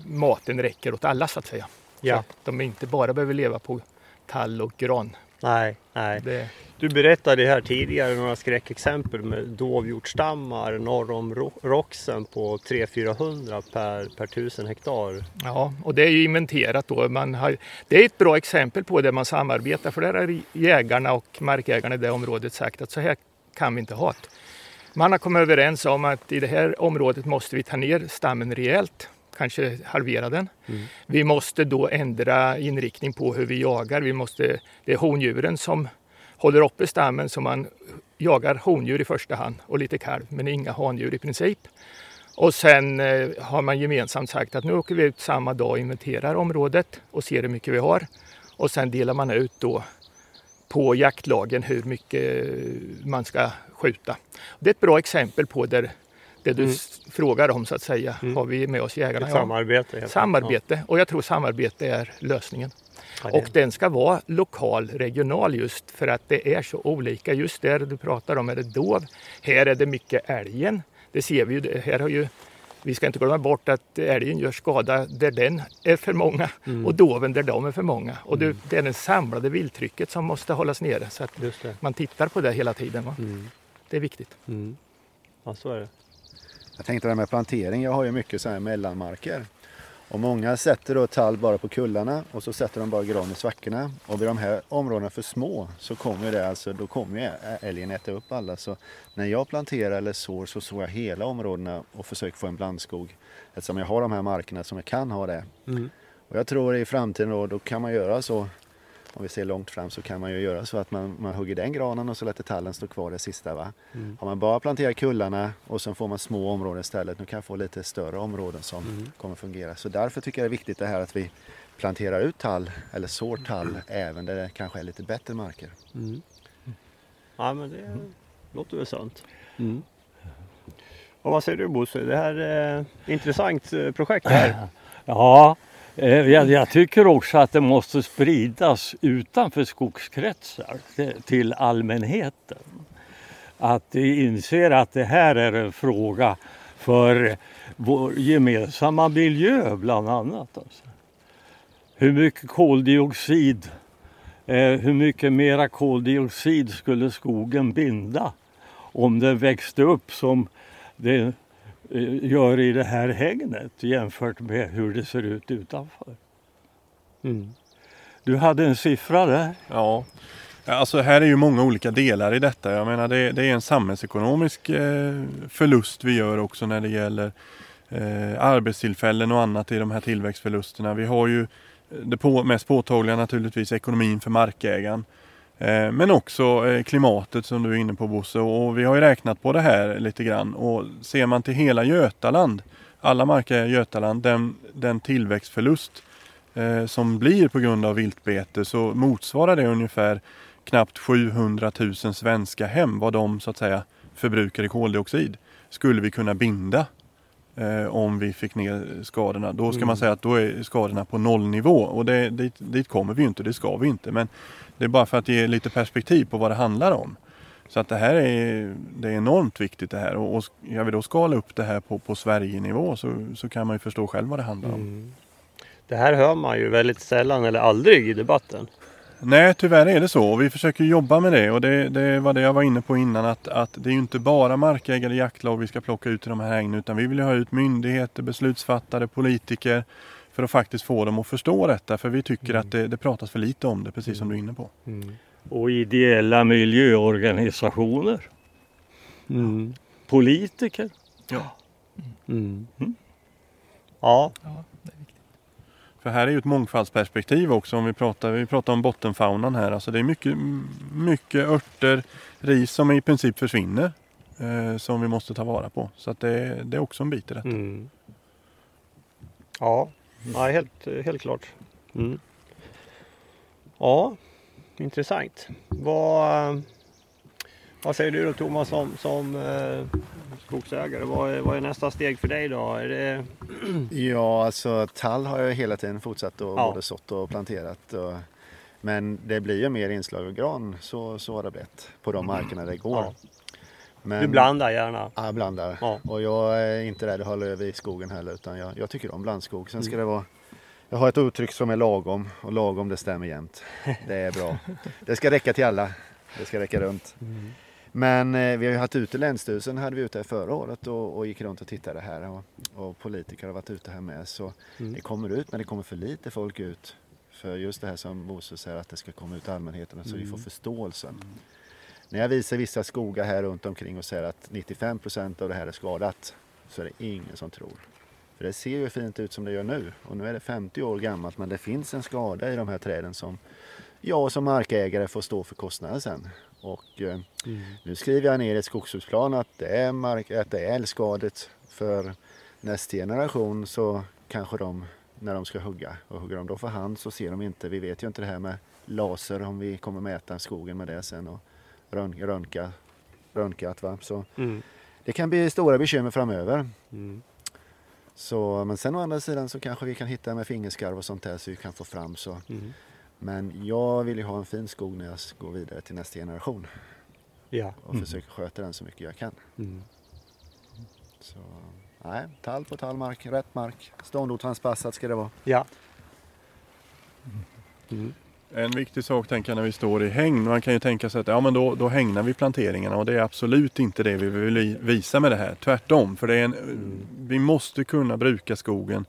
maten räcker åt alla så att säga. Ja. Så att de inte bara behöver leva på tall och gran. Nej, nej. Det... Du berättade här tidigare några skräckexempel med dovhjortstammar norr om Roxen på 300-400 per, per tusen hektar. Ja, och det är ju inventerat då. Man har, det är ett bra exempel på det man samarbetar för där har jägarna och markägarna i det området sagt att så här kan vi inte ha det. Man har kommit överens om att i det här området måste vi ta ner stammen rejält kanske halvera den. Mm. Vi måste då ändra inriktning på hur vi jagar. Vi måste, det är hondjuren som håller uppe stammen så man jagar hondjur i första hand och lite kalv men inga handjur i princip. Och sen eh, har man gemensamt sagt att nu åker vi ut samma dag och inventerar området och ser hur mycket vi har. Och sen delar man ut då på jaktlagen hur mycket man ska skjuta. Det är ett bra exempel på där det du mm. frågar om så att säga. Mm. Har vi med oss jägarna? Ett samarbete. Ja. Samarbete och jag tror samarbete är lösningen. Ja, och den ska vara lokal, regional just för att det är så olika. Just där du pratar om är det dov. Här är det mycket älgen. Det ser vi ju. Här har ju vi ska inte glömma bort att älgen gör skada där den är för många mm. och doven där de är för många. Och det, mm. det är det samlade vilttrycket som måste hållas nere så att man tittar på det hela tiden. Mm. Det är viktigt. Mm. Ja, så är det. Jag tänkte det här med plantering, jag har ju mycket så här mellanmarker. Och många sätter då tall bara på kullarna och så sätter de bara gran i svackorna. Och blir de här områdena för små så kommer det alltså, då kommer ju älgen äta upp alla. Så när jag planterar eller sår så sår jag hela områdena och försöker få en blandskog. Eftersom jag har de här markerna som jag kan ha det. Mm. Och jag tror i framtiden då, då kan man göra så om vi ser långt fram så kan man ju göra så att man, man hugger den granen och så låter tallen stå kvar det sista. Va? Mm. Har man bara planterat kullarna och sen får man små områden istället, nu kan jag få lite större områden som mm. kommer fungera. Så därför tycker jag det är viktigt det här att vi planterar ut tall eller sår tall mm. även där det kanske är lite bättre marker. Mm. Ja men det låter väl sant. Mm. Och vad säger du Bosse? Det här är ett intressant eh, projekt här. Ja, Eh, Eh, jag, jag, tycker också att det måste spridas utanför skogskretsar till allmänheten. Att de inser att det här är en fråga för vår gemensamma miljö bland annat. Alltså. Hur mycket koldioxid, eh, hur mycket mera koldioxid skulle skogen binda om den växte upp som det gör i det här hägnet jämfört med hur det ser ut utanför. Mm. Du hade en siffra där. Ja, alltså här är ju många olika delar i detta. Jag menar det, det är en samhällsekonomisk eh, förlust vi gör också när det gäller eh, arbetstillfällen och annat i de här tillväxtförlusterna. Vi har ju det på, mest påtagliga naturligtvis ekonomin för markägaren. Eh, men också eh, klimatet som du är inne på Bosse och vi har ju räknat på det här lite grann och ser man till hela Götaland, alla marker i Götaland, den, den tillväxtförlust eh, som blir på grund av viltbete så motsvarar det ungefär knappt 700 000 svenska hem vad de så att säga förbrukar i koldioxid. Skulle vi kunna binda eh, om vi fick ner skadorna. Då ska Mm. man säga att då är skadorna på nollnivå och det, dit, dit kommer vi ju inte, det ska vi inte. Men det är bara för att ge lite perspektiv på vad det handlar om. Så att det här är, det är enormt viktigt det här och, och ska vi då skala upp det här på, på Sverige-nivå så, så kan man ju förstå själv vad det handlar om. Mm. Det här hör man ju väldigt sällan eller aldrig i debatten. Nej, tyvärr är det så. Och vi försöker jobba med det. Och det, det var det jag var inne på innan att, att det är ju inte bara markägare, jaktlag vi ska plocka ut i de här hägnen utan vi vill ju ha ut myndigheter, beslutsfattare, politiker för att faktiskt få dem att förstå detta. För vi tycker att det, det pratas för lite om det precis som du är inne på. Och ideella miljöorganisationer. Mm. Politiker. Mm. Ja, För här är ju ett mångfaldsperspektiv också om vi pratar, vi pratar om bottenfaunan här. Alltså det är mycket, mycket örter, ris som i princip försvinner. Eh, som vi måste ta vara på. Så att det, det är också en bit i detta. Mm. Ja, ja helt, helt klart. Mm. Ja, intressant. Vad, vad säger du då Thomas som, som eh, skogsägare? Vad är, vad är nästa steg för dig då? Det, Ja, alltså tall har jag hela tiden fortsatt och Ja. både sått och planterat. Och, men det blir ju mer inslag av gran, så, så har det blivit på de markerna det går. Ja. Men, du blandar gärna. Ja, jag blandar. Ja. Och jag är inte rädd att ha löv i skogen heller utan jag, jag tycker om blandskog. Sen Mm. ska det vara jag har ett uttryck som är lagom och lagom det stämmer jämt. Det är bra. Det ska räcka till alla. Det ska räcka runt. Mm. Men eh, vi har ju haft ute Länsstyrelsen hade vi ute här förra året och, och gick runt och tittade här och, och politiker har varit ute här med. Så Mm. det kommer ut men det kommer för lite folk ut. För just det här som Bosse säger att det ska komma ut allmänheten så vi får förståelsen. När jag visar vissa skogar här runt omkring och säger att 95 procent av det här är skadat så är det ingen som tror. För det ser ju fint ut som det gör nu och nu är det 50 år gammalt men det finns en skada i de här träden som jag som markägare får stå för kostnaden sen. Och eh, nu skriver jag ner i ett skogsbruksplan att det är, mark, att det är älgskadet för nästa generation så kanske de när de ska hugga och hugger de då för hand så ser de inte, vi vet ju inte det här med laser om vi kommer mäta skogen med det sen och rön, röntga, röntgat va. Så Mm. det kan bli stora bekymmer framöver. Mm. Så, men sen å andra sidan så kanske vi kan hitta med fingerskarv och sånt där så vi kan få fram så. Mm. Men jag vill ju ha en fin skog när jag går vidare till nästa generation Ja. och försöker sköta den så mycket jag kan. Mm. Så, nej, tall på tallmark, rätt mark, ståndortsanpassat ska det vara. Ja. Mm. En viktig sak tänker jag när vi står i hägn. Man kan ju tänka sig att ja, men då, då hängnar vi planteringarna och det är absolut inte det vi vill visa med det här. Tvärtom, för det är en, vi måste kunna bruka skogen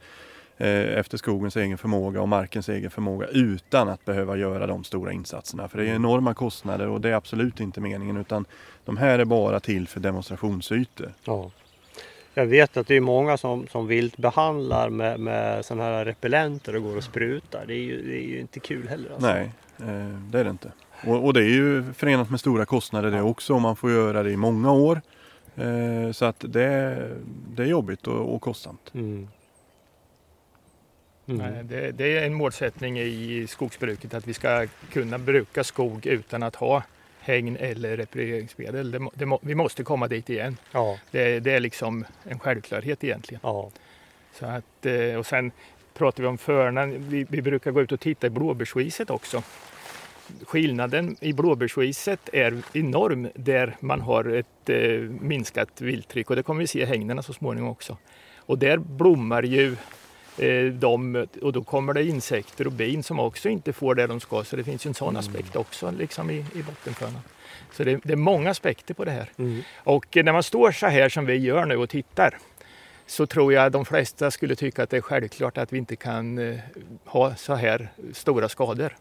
efter skogens egen förmåga och markens egen förmåga utan att behöva göra de stora insatserna. För det är enorma kostnader och det är absolut inte meningen utan de här är bara till för demonstrationsytor. Ja. Jag vet att det är många som, som vilt behandlar med, med sådana här repellenter och går och sprutar. Det är ju, det är ju inte kul heller. Alltså. Nej, eh, det är det inte. Och, och det är ju förenat med stora kostnader det också. och Man får göra det i många år. Eh, så att det, det är jobbigt och, och kostsamt. Mm. Mm. Nej, Det, det är en målsättning i skogsbruket att vi ska kunna bruka skog utan att ha hägn eller repareringsmedel. Det, det, vi måste komma dit igen. Ja, Det, är liksom en självklarhet egentligen. ja. Så att, eh, och sen pratar vi om förnan. Vi, vi brukar gå ut och titta i blåbärsriset också. Skillnaden i blåbärsriset är enorm där man har ett eh, minskat vilttryck och det kommer vi se i hängnerna så småningom också. Och där blommar ju eh, de och då kommer det insekter och bin som också inte får det de ska så det finns ju en sån aspekt också liksom i, i bottenförnan. Så det, det, är många aspekter på det här. Mm. Och när man står så här som vi gör nu och tittar så tror jag de flesta skulle tycka att det är självklart att vi inte kan eh, ha så här stora skador.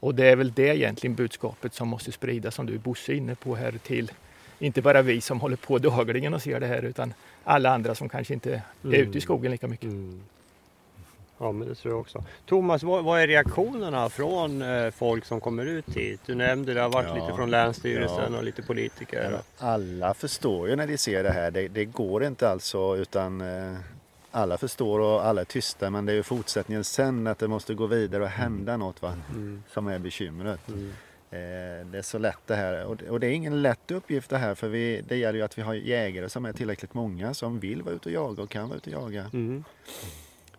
Och det är väl det egentligen budskapet som måste spridas som du Bosse är inne på här till inte bara vi som håller på dagligen och ser det här utan alla andra som kanske inte är mm. ute i skogen lika mycket. Mm. Ja, men det tror jag också. Thomas, vad, vad är reaktionerna från eh, folk som kommer ut hit? Du nämnde det har varit ja, lite från Länsstyrelsen ja. och lite politiker. Alla förstår ju när de ser det här. Det, det går inte alltså utan eh, alla förstår och alla är tysta men det är ju fortsättningen sen att det måste gå vidare och hända mm. något va? Mm. som är bekymret. Mm. Eh, det är så lätt det här och det, och det är ingen lätt uppgift det här för vi, det gäller ju att vi har jägare som är tillräckligt många som vill vara ute och jaga och kan vara ute och jaga. Mm.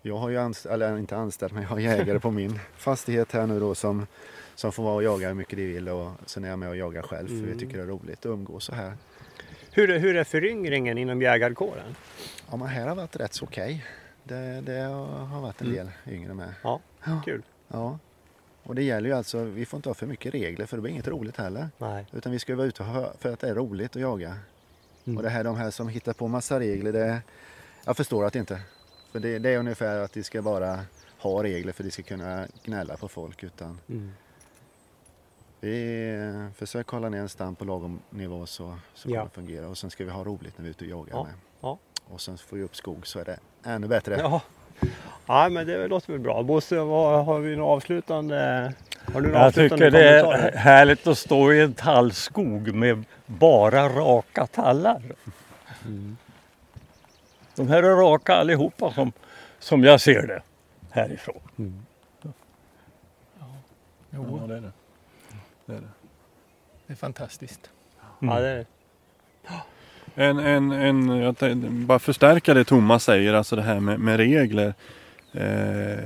Jag har ju anställt, eller inte anställt, men jag har jägare på min fastighet här nu då som, som får vara och jaga hur mycket de vill och sen är jag med och jagar själv för mm. vi tycker det är roligt att umgås så här. Hur är, hur är föryngringen inom jägarkåren? Ja, men här har varit rätt så okej. Det, det, har varit en mm. del mm. yngre med. Ja, kul. Ja. Och det gäller ju alltså, vi får inte ha för mycket regler för det blir inget roligt heller. Nej. Utan vi ska vara ute för att det är roligt att jaga. Mm. Och det här, de här som hittar på massa regler, det, jag förstår att det inte för det, det, är ungefär att de ska bara ha regler för att de ska kunna gnälla på folk. Utan mm. Vi försöker hålla ner en stam på lagom nivå så, så kommer ja. det fungera. Och sen ska vi ha roligt när vi är ute och jagar ja. med. Ja. Och sen får vi upp skog så är det ännu bättre. Ja, ja men det låter väl bra. Bosse, vad, har vi något avslutande? Har du Jag avslutande tycker det är härligt att stå i en tallskog med bara raka tallar. Mm. De här är raka allihopa som, som jag ser det härifrån. Mm. Ja. Jo. ja, det är det. Det är, det. det är fantastiskt. Mm. Ja, det är det. En, en, en, jag bara förstärka det Thomas säger, alltså det här med, med regler. Eh,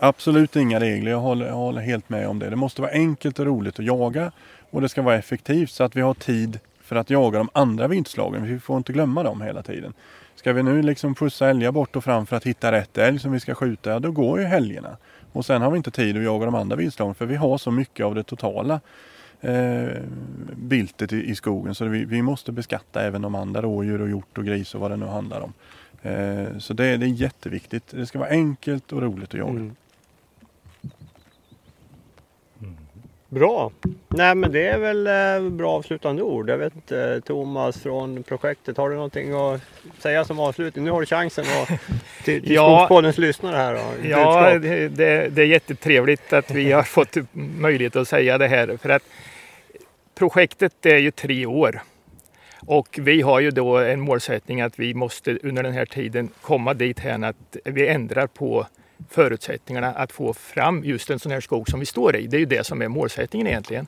absolut inga regler, jag håller, jag håller, helt med om det. Det måste vara enkelt och roligt att jaga och det ska vara effektivt så att vi har tid för att jaga de andra vintslagen. Vi får inte glömma dem hela tiden. Ska vi nu liksom pussa älgar bort och fram för att hitta rätt älg som vi ska skjuta, ja, då går ju helgerna. Och sen har vi inte tid att jaga de andra viltslagen för vi har så mycket av det totala eh, viltet i, i, skogen så vi, vi, måste beskatta även de andra rådjur och hjort och gris och vad det nu handlar om. Eh, så det, det, är jätteviktigt. Det ska vara enkelt och roligt att jaga. Mm. Bra! Nej men det är väl eh, bra avslutande ord. Jag vet inte, Thomas från projektet, har du någonting att säga som avslutning? Nu har du chansen att, till, till ja, Skogspoddens lyssnare här. Då, ja, det, det, är jättetrevligt att vi har fått möjlighet att säga det här. För att projektet är ju tre år. Och vi har ju då en målsättning att vi måste under den här tiden komma dit här att vi ändrar på förutsättningarna att få fram just en sån här skog som vi står i. Det är ju det som är målsättningen egentligen.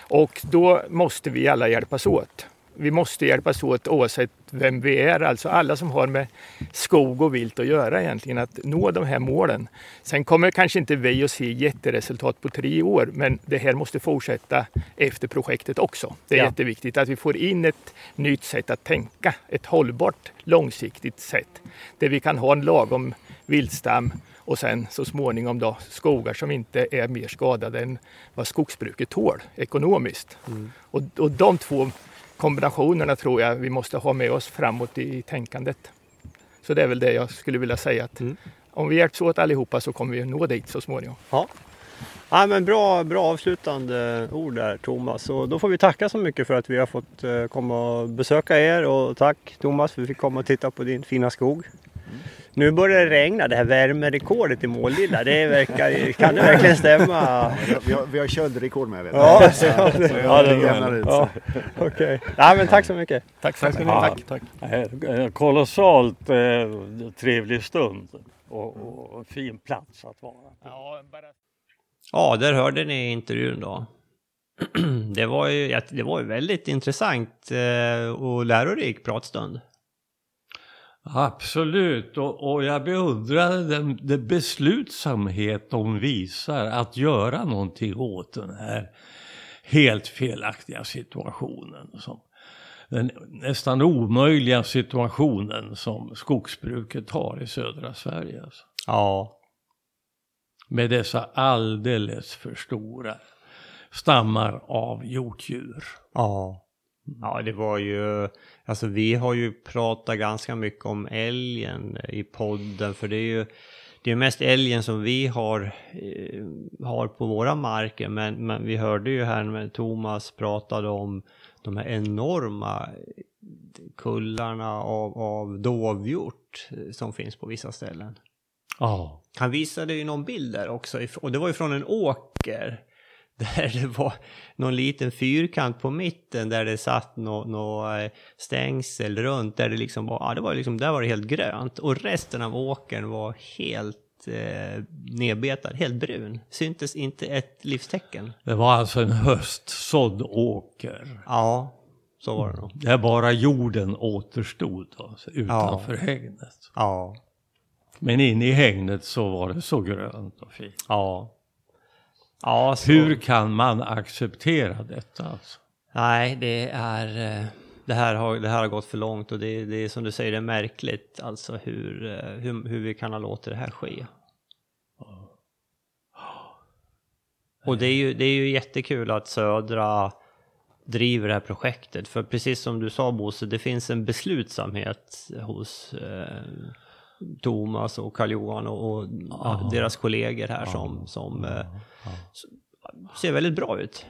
Och då måste vi alla hjälpas åt. Vi måste hjälpas åt oavsett vem vi är, alltså alla som har med skog och vilt att göra egentligen, att nå de här målen. Sen kommer kanske inte vi att se jätteresultat på tre år, men det här måste fortsätta efter projektet också. Det är ja. jätteviktigt att vi får in ett nytt sätt att tänka, ett hållbart långsiktigt sätt där vi kan ha en lagom viltstam och sen så småningom då skogar som inte är mer skadade än vad skogsbruket tål ekonomiskt. Mm. Och, och de två kombinationerna tror jag vi måste ha med oss framåt i tänkandet. Så det är väl det jag skulle vilja säga att mm. om vi hjälps åt allihopa så kommer vi nå dit så småningom. Ja. Ja, men bra, bra avslutande ord där Thomas. Och då får vi tacka så mycket för att vi har fått eh, komma och besöka er och tack Thomas för att vi fick komma och titta på din fina skog. Nu börjar det regna, det här värmerekordet i Målilla, det verkar, kan det verkligen stämma? Vi har, vi har köldrekord med vet Ja, så, ja, det, ja, det jämnar ut. Ja, Okej, okay. ja, men tack så mycket. Tack, ni ha. Tack. tack. Kolossalt eh, trevlig stund och, och, fin plats att vara Ja, bara... ja, där hörde ni intervjun då. Det var ju, det var ju väldigt intressant eh, och lärorik pratstund. Absolut, och, och jag beundrade den, den beslutsamhet de visar att göra någonting åt den här helt felaktiga situationen. Som, den nästan omöjliga situationen som skogsbruket har i södra Sverige. Alltså. Ja. Med dessa alldeles för stora stammar av hjortdjur. Ja. Ja, det var ju, alltså vi har ju pratat ganska mycket om älgen i podden, för det är ju det är mest älgen som vi har, eh, har på våra marker, men, men vi hörde ju här när Thomas pratade om de här enorma kullarna av, av dovhjort eh, som finns på vissa ställen. Ja. Han visade ju någon bild där också, och det var ju från en åker. Där det var någon liten fyrkant på mitten där det satt något nå eh, stängsel runt. Där det liksom var, ja det var liksom, där var det helt grönt. Och resten av åkern var helt eh, nedbetad, helt brun. Syntes inte ett livstecken. Det var alltså en höstsådd åker. Ja, så var det nog. Där bara jorden återstod alltså, utanför hägnet. Ja, Men inne i hägnet så var det så grönt och fint. ja. Ja, så. Hur kan man acceptera detta? Alltså? Nej, det är... eh, Det här, har, det här har gått för långt och det, det är som du säger, det är märkligt alltså hur, eh, hur, hur vi kan ha låtit det här ske. Och det är, ju, det är ju jättekul att Södra driver det här projektet. För precis som du sa Bosse, det finns en beslutsamhet hos eh, Thomas och Karl-Johan och, och ja, deras kollegor här som, som eh, s- ser väldigt bra ut.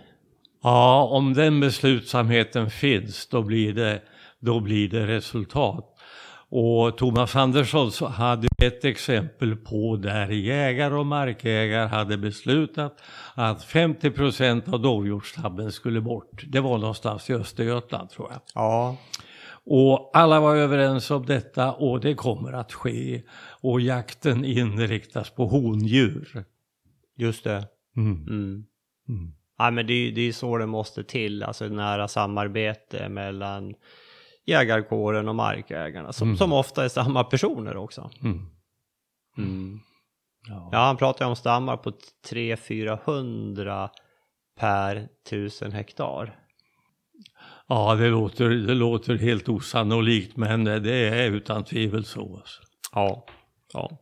Ja, om den beslutsamheten finns då blir det, då blir det resultat. Och Thomas Andersson hade ett exempel på där jägare och markägare hade beslutat att 50 procent av dovhjortsstammen skulle bort. Det var någonstans i Östergötland tror jag. Ja, Och alla var överens om detta och det kommer att ske. Och jakten inriktas på hondjur. just det. Mm. Mm. Mm. Ja, men det, det är så det måste till, alltså nära samarbete mellan jägarkåren och markägarna, som, som ofta är samma personer också. Mm. Mm. Ja. Ja, han pratar ju om stammar på 300-400 per tusen hektar. Ja, det låter, det låter helt osannolikt men det är utan tvivel så. Alltså. Ja. ja.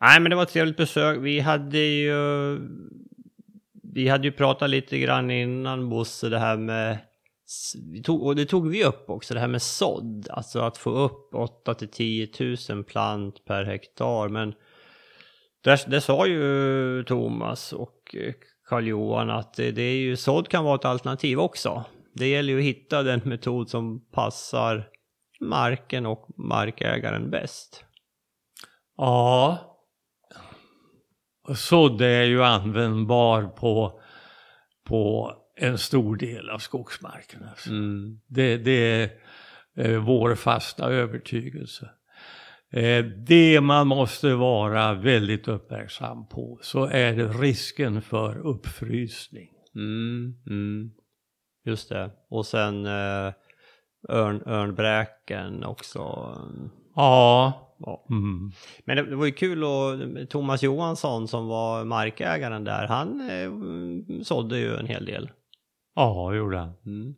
Nej, men det var ett trevligt besök. Vi hade ju... Vi hade ju pratat lite grann innan Bosse, det här med... Tog, och det tog vi upp också, det här med sådd. Alltså att få upp 8 till 10 000 plant per hektar. Men där, det sa ju Thomas och Karl-Johan att det, det är ju, sådd kan vara ett alternativ också. Det gäller ju att hitta den metod som passar marken och markägaren bäst. Ja, sådd är ju användbar på, på en stor del av skogsmarken. Alltså. Mm. Det, det är eh, vår fasta övertygelse. Eh, det man måste vara väldigt uppmärksam på så är det risken för uppfrysning. Mm, mm. Just det. Och sen eh, örn, örnbräken också. Ja. Ja. Mm. Men det, det var ju kul och Thomas Johansson som var markägaren där, han eh, sådde ju en hel del. Ja, gjorde han. Mm.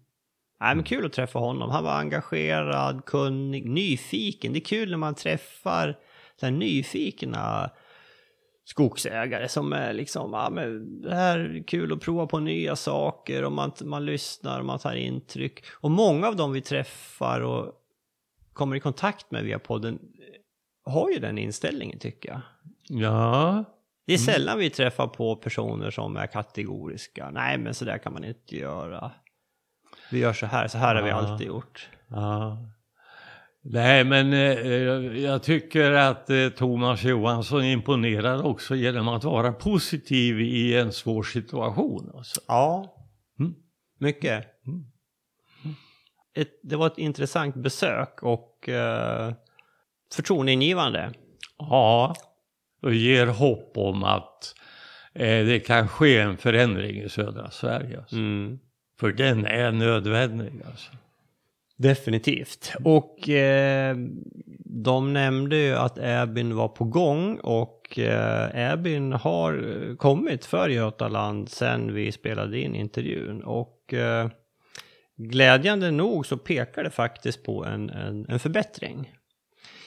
Nej, men kul att träffa honom. Han var engagerad, kunnig, nyfiken. Det är kul när man träffar så här nyfikna skogsägare som är liksom, ja men det här är kul att prova på nya saker och man, man lyssnar och man tar intryck. Och många av dem vi träffar och kommer i kontakt med via podden har ju den inställningen tycker jag. Ja. Det är sällan vi träffar på personer som är kategoriska. Nej, men så där kan man inte göra. Vi gör så här, så här har vi Ja. alltid gjort. Ja. Nej, men eh, jag tycker att eh, Thomas Johansson imponerar också genom att vara positiv i en svår situation. Alltså. Ja, Mm. mycket. Mm. Ett, det var ett intressant besök och eh, förtroendeingivande. Ja, och ger hopp om att eh, det kan ske en förändring i södra Sverige. Alltså. Mm. För den är nödvändig. Alltså. Definitivt. Och eh, de nämnde ju att Äbyn var på gång och eh, Äbyn har eh, kommit för Götaland sen vi spelade in intervjun. Och eh, glädjande nog så pekar det faktiskt på en, en, en förbättring.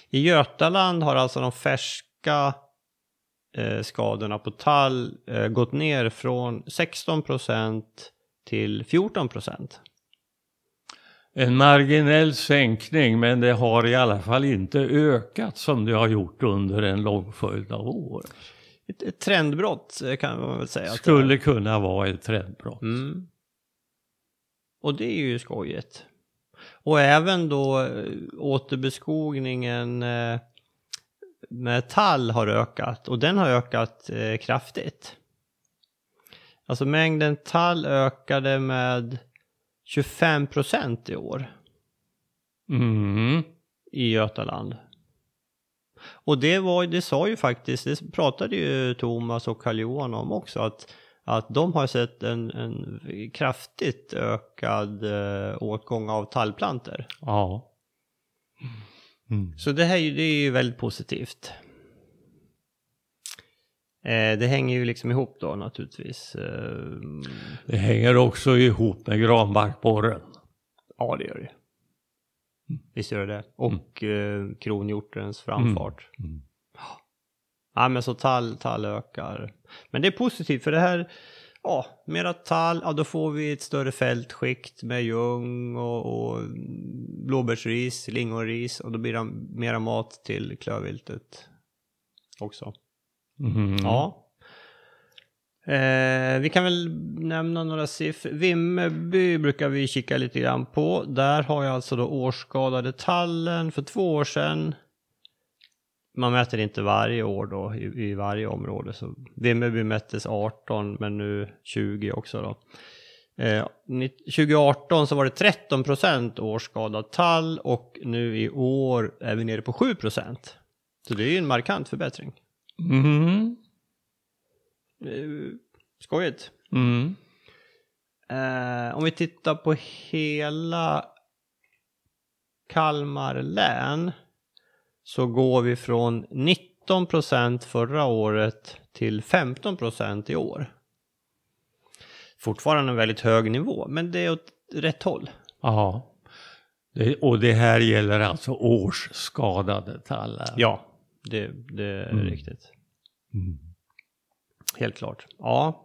I Götaland har alltså de färska eh, skadorna på tall eh, gått ner från 16 procent till 14 en marginell sänkning men det har i alla fall inte ökat som det har gjort under en lång följd av år. Ett, ett trendbrott eh, kan man väl säga. Skulle kunna vara ett trendbrott. Mm. Och det är ju skojigt. Och även då eh, återbeskogningen eh, med tall har ökat och den har ökat kraftigt. Alltså mängden tall ökade med 25 procent i år Mm. i Götaland. Och det, var, det sa ju faktiskt, det pratade ju Thomas och Karl-Johan om också, att, att de har sett en, en kraftigt ökad eh, åtgång av tallplanter. Ja. Mm. Så det här det är ju väldigt positivt. Eh, det hänger ju liksom ihop då naturligtvis. Eh, Det hänger också ihop med granbarkborren. ja, det gör det. Visst gör det det. Och eh, kronhjortens framfart. Mm. Ja, men så tall, tall ökar. Men det är positivt för det här, ja, mera tall, ja då får vi ett större fältskikt med ljung och, och blåbärsris, lingonris och då blir det mera mat till klövviltet också. Mm. Ja. Eh, vi kan väl nämna några siffror. Vimmerby brukar vi kika lite grann på. Där har jag alltså då årsskadade tallen för två år sedan. Man mäter inte varje år då i, i varje område. Så Vimmerby mättes 18 men nu 20 också då. Eh, 2018 så var det 13 procent årsskadad tall och nu i år är vi nere på 7 procent. Så det är ju en markant förbättring. Mm. Skojigt. Mm. Eh, om vi tittar på hela Kalmar län så går vi från 19 procent förra året till 15 procent i år. Fortfarande en väldigt hög nivå, men det är åt rätt håll. Ja. Och det här gäller alltså årsskadade tallar. Ja, det, det är Mm. riktigt. Mm. Helt klart. Ja.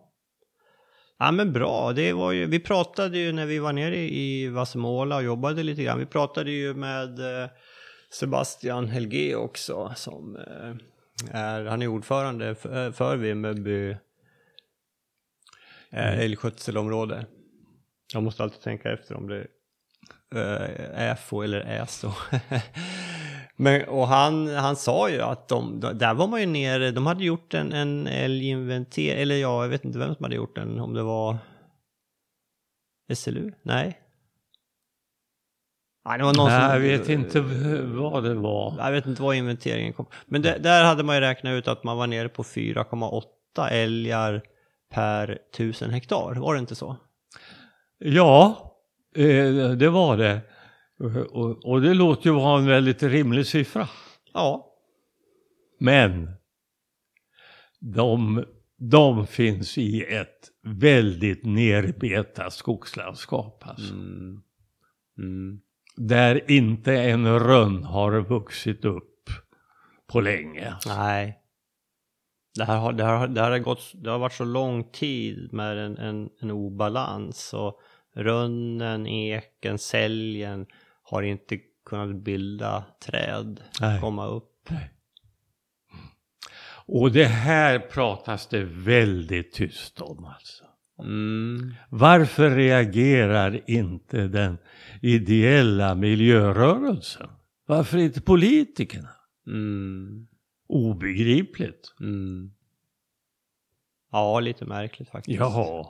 Ja men bra, det var ju, vi pratade ju när vi var nere i Vassemåla och jobbade lite grann. Vi pratade ju med eh, Sebastian Helge också som eh, är, han är ordförande för, för Vimmerby eh, älgskötselområde. Jag måste alltid tänka efter om det eh, är FO eller ÄSO. Men, och han, han sa ju att de, där var man ju nere, de hade gjort en, en älginventering, eller ja, jag vet inte vem som hade gjort den, om det var SLU? Nej? Nej, det var någon Nej, som... jag vet inte vad det var. Jag vet inte vad inventeringen kom. Men det, där hade man ju räknat ut att man var nere på 4,8 älgar per tusen hektar, var det inte så? Ja, eh, det var det. Och, och det låter ju vara en väldigt rimlig siffra. Ja. Men de, de finns i ett väldigt nerbetat skogslandskap. Alltså. Mm. Mm. Där inte en rönn har vuxit upp på länge. Nej. Det här har, det här, det här har, gått, det har varit så lång tid med en, en, en obalans och rönnen, eken, säljen har inte kunnat bilda träd, Nej. komma upp. Och det här pratas det väldigt tyst om alltså. Mm. Varför reagerar inte den ideella miljörörelsen? Varför inte politikerna? Mm. Obegripligt. Mm. Ja, lite märkligt faktiskt. Jaha.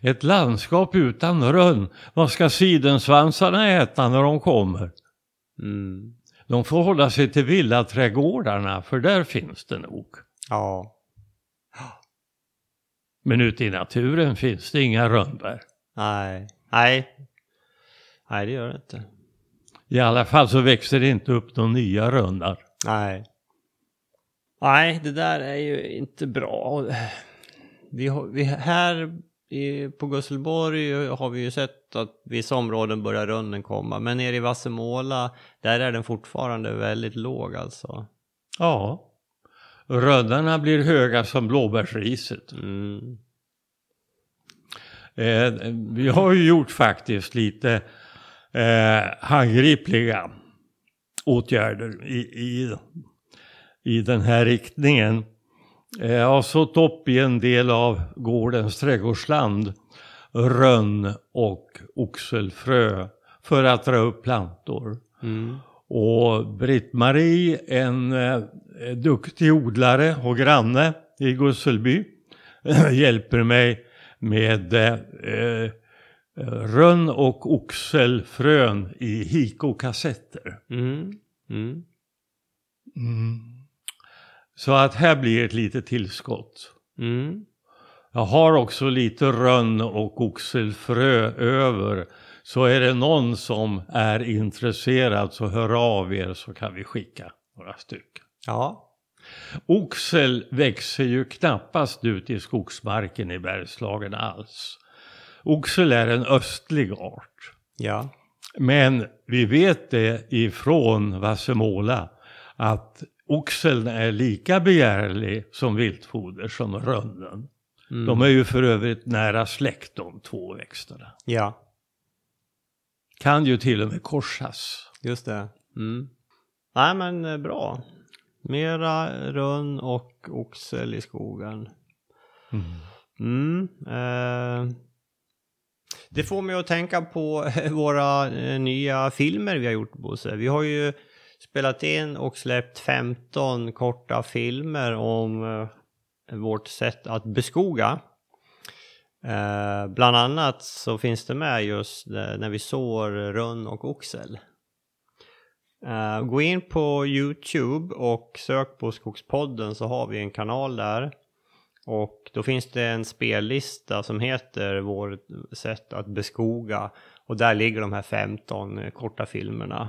Ett landskap utan rönn. Vad ska sidensvansarna äta när de kommer? Mm. De får hålla sig till villaträdgårdarna för där finns det nog. Ja. Men ute i naturen finns det inga rönnbär. Nej. Nej. Nej, det gör det inte. I alla fall så växer det inte upp några nya rönnar. Nej. Nej, det där är ju inte bra. Vi har, vi, här i, på Gusselborg har vi ju sett att vissa områden börjar rönnen komma. Men nere i Vassemåla, där är den fortfarande väldigt låg alltså. Ja. Rönnarna blir höga som blåbärsriset. Mm. Eh, vi har ju gjort faktiskt lite eh, handgripliga åtgärder i, i, i den här riktningen. Eh, jag har sått upp i en del av gårdens trädgårdsland rönn och oxelfrö för att dra upp plantor. Mm. Och Britt-Marie, en eh, duktig odlare och granne i Gusselby, hjälper mig med eh, rönn och oxelfrön i hiko-kassetter. Mm. Mm. Så att här blir ett litet tillskott. Mm. Jag har också lite rönn och oxelfrö över. Så är det någon som är intresserad så hör av er så kan vi skicka några stycken. Ja. Oxel växer ju knappast ut i skogsmarken i Bergslagen alls. Oxel är en östlig art. Ja. Men vi vet det ifrån Vassemåla att oxeln är lika begärlig som viltfoder som rönnen. Mm. De är ju för övrigt nära släkt de två växterna. Ja, Kan ju till och med korsas. just det. Mm. Nej men eh, bra. Mera rönn och oxel i skogen. Mm. Eh, det får mig att tänka på våra eh, nya filmer vi har gjort Bosse. Vi har ju spelat in och släppt 15 korta filmer om eh, vårt sätt att beskoga. Eh, bland annat så finns det med just när vi sår rönn och oxel. Eh, gå in på Youtube och sök på Skogspodden så har vi en kanal där. Och då finns det en spellista som heter vårt sätt att beskoga. Och där ligger de här 15 eh, korta filmerna.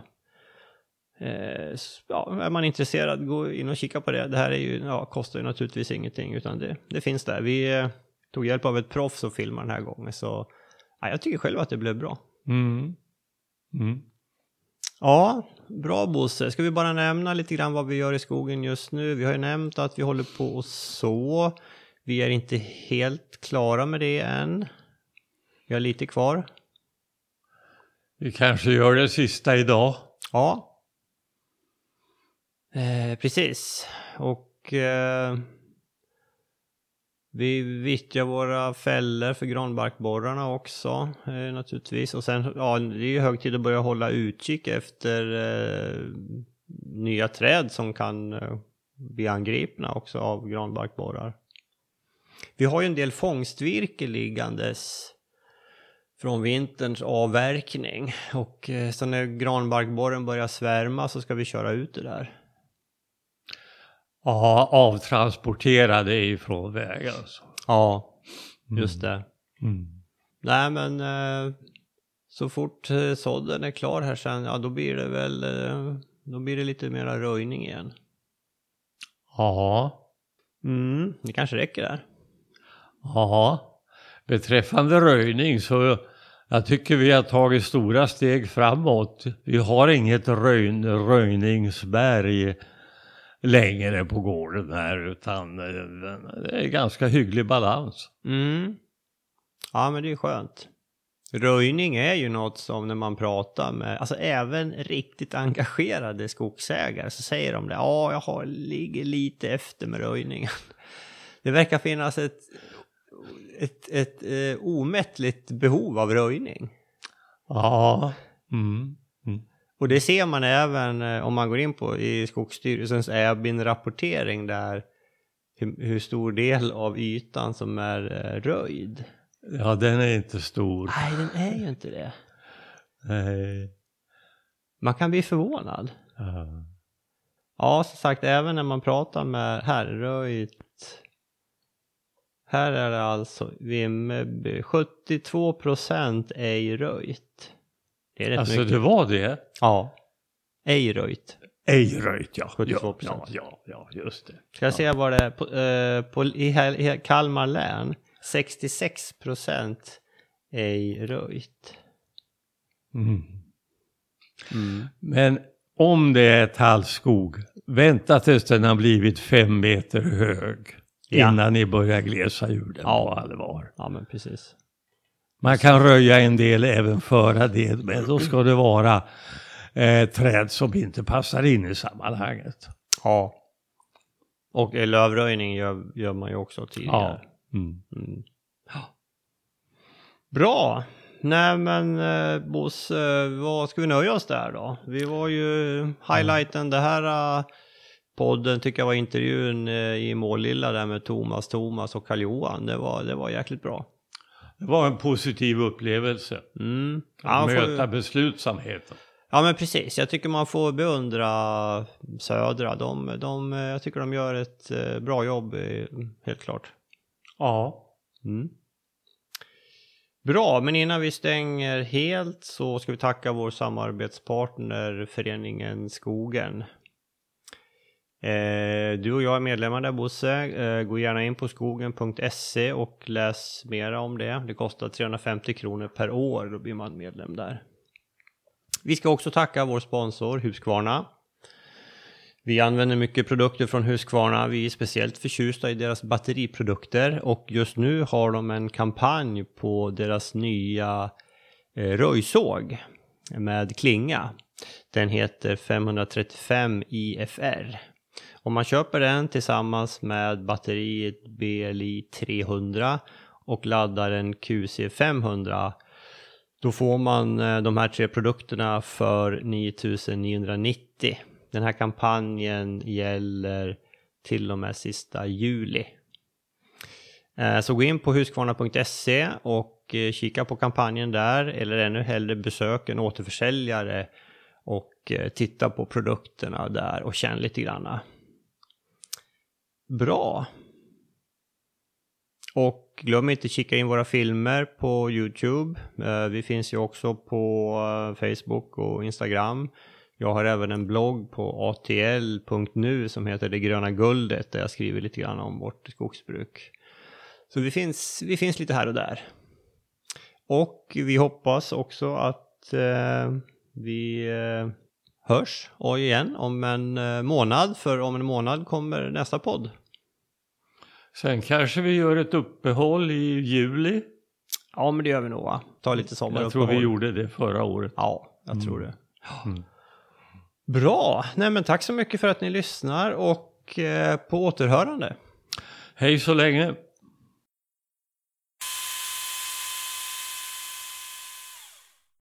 Eh, ja, är man intresserad, gå in och kika på det. Det här är ju, ja, kostar ju naturligtvis ingenting utan det, det finns där. Vi eh, tog hjälp av ett proffs att filma den här gången så ja, jag tycker själv att det blev bra. Mm. Mm. Ja, bra Bosse. Ska vi bara nämna lite grann vad vi gör i skogen just nu? Vi har ju nämnt att vi håller på att så. Vi är inte helt klara med det än. Vi har lite kvar. Vi kanske gör det sista idag. Ja. Eh, precis. Och eh, vi vittjar våra fällor för granbarkborrarna också eh, naturligtvis. Och sen, ja, det är ju hög tid att börja hålla utkik efter eh, nya träd som kan eh, bli angripna också av granbarkborrar. Vi har ju en del fångstvirke liggandes från vinterns avverkning. Och eh, så när granbarkborren börjar svärma så ska vi köra ut det där. Ja, avtransporterade ifrån vägen. Alltså. Ja, just det. Mm. Nej men eh, så fort eh, sådden är klar här sen, ja då blir det väl, eh, då blir det lite mera röjning igen. Ja, Mm, det kanske räcker där. ja. Beträffande röjning så jag tycker vi har tagit stora steg framåt. Vi har inget röjn, röjningsberg längre på gården här utan eh, det är ganska hygglig balans. Mm. Ja men det är skönt. Röjning är ju något som när man pratar med, alltså även riktigt engagerade skogsägare så säger de det, ja jag har, ligger lite efter med röjningen. Det verkar finnas ett, ett, ett eh, omättligt behov av röjning. Ja. Mm. Och det ser man även eh, om man går in på i Skogsstyrelsens EBIN-rapportering där hur, hur stor del av ytan som är eh, röjd. Ja, den är inte stor. Nej, den är ju inte det. Nej. Man kan bli förvånad. Ja. Ja, som sagt, även när man pratar med här, röjt. Här är det alltså Vimmerby, 72 procent ej röjt. Det är rätt Alltså mycket. det var det? Ja, ej röjt. Ej röjt ja. 72%. Ja, ja, ja, just det. Ska jag se vad det är på, eh, på, i, i Kalmar län. 66 procent ej röjt. Mm. Men om det är tallskog vänta tills den har blivit fem meter hög. Ja. Innan ni börjar glesa ur den Ja. på allvar. Ja, men precis. Man kan röja en del även före det, men då ska det vara eh, träd som inte passar in i sammanhanget. Ja. Och eh, lövröjning gör, gör man ju också tidigare. Mm. Mm. Ja. Bra! Nej men eh, Boss, eh, vad ska vi nöja oss där då? Vi var ju highlighten det här eh, podden tycker jag var intervjun eh, i Målilla där med Thomas, Thomas och Karl-Johan. Det var, det var jäkligt bra. Det var en positiv upplevelse. Mm. Ja, Att man får- möta beslutsamheten. Ja men precis, jag tycker man får beundra Södra. De, de, jag tycker de gör ett eh, bra jobb, eh, helt klart. Ja. Mm. Bra, men innan vi stänger helt så ska vi tacka vår samarbetspartner Föreningen Skogen. Eh, du och jag är medlemmar där Bosse. Eh, gå gärna in på skogen.se och läs mera om det. Det kostar 350 kronor per år, då blir man medlem där. Vi ska också tacka vår sponsor Husqvarna. Vi använder mycket produkter från Husqvarna. Vi är speciellt förtjusta i deras batteriprodukter och just nu har de en kampanj på deras nya eh, röjsåg med klinga. Den heter 535 IFR. Om man köper den tillsammans med batteriet BLI 300 och laddaren QC 500 då får man eh, de här tre produkterna för 9990. Den här kampanjen gäller till och med sista juli. Eh, så gå in på huskvarna.se och eh, kika på kampanjen där eller ännu hellre besök en återförsäljare och titta på produkterna där och känn lite granna. Bra! Och glöm inte kika in våra filmer på Youtube. Eh, vi finns ju också på eh, Facebook och Instagram. Jag har även en blogg på atl.nu som heter Det gröna guldet där jag skriver lite grann om vårt skogsbruk. Så vi finns, vi finns lite här och där. Och vi hoppas också att eh, vi eh, hörs och igen om en eh, månad, för om en månad kommer nästa podd. Sen kanske vi gör ett uppehåll i juli. Ja, men det gör vi nog va? Ta lite Jag sommaruppehåll. tror vi gjorde det förra året. Ja, jag tror det. Mm. Bra! Nej, men tack så mycket för att ni lyssnar och eh, på återhörande. Hej så länge!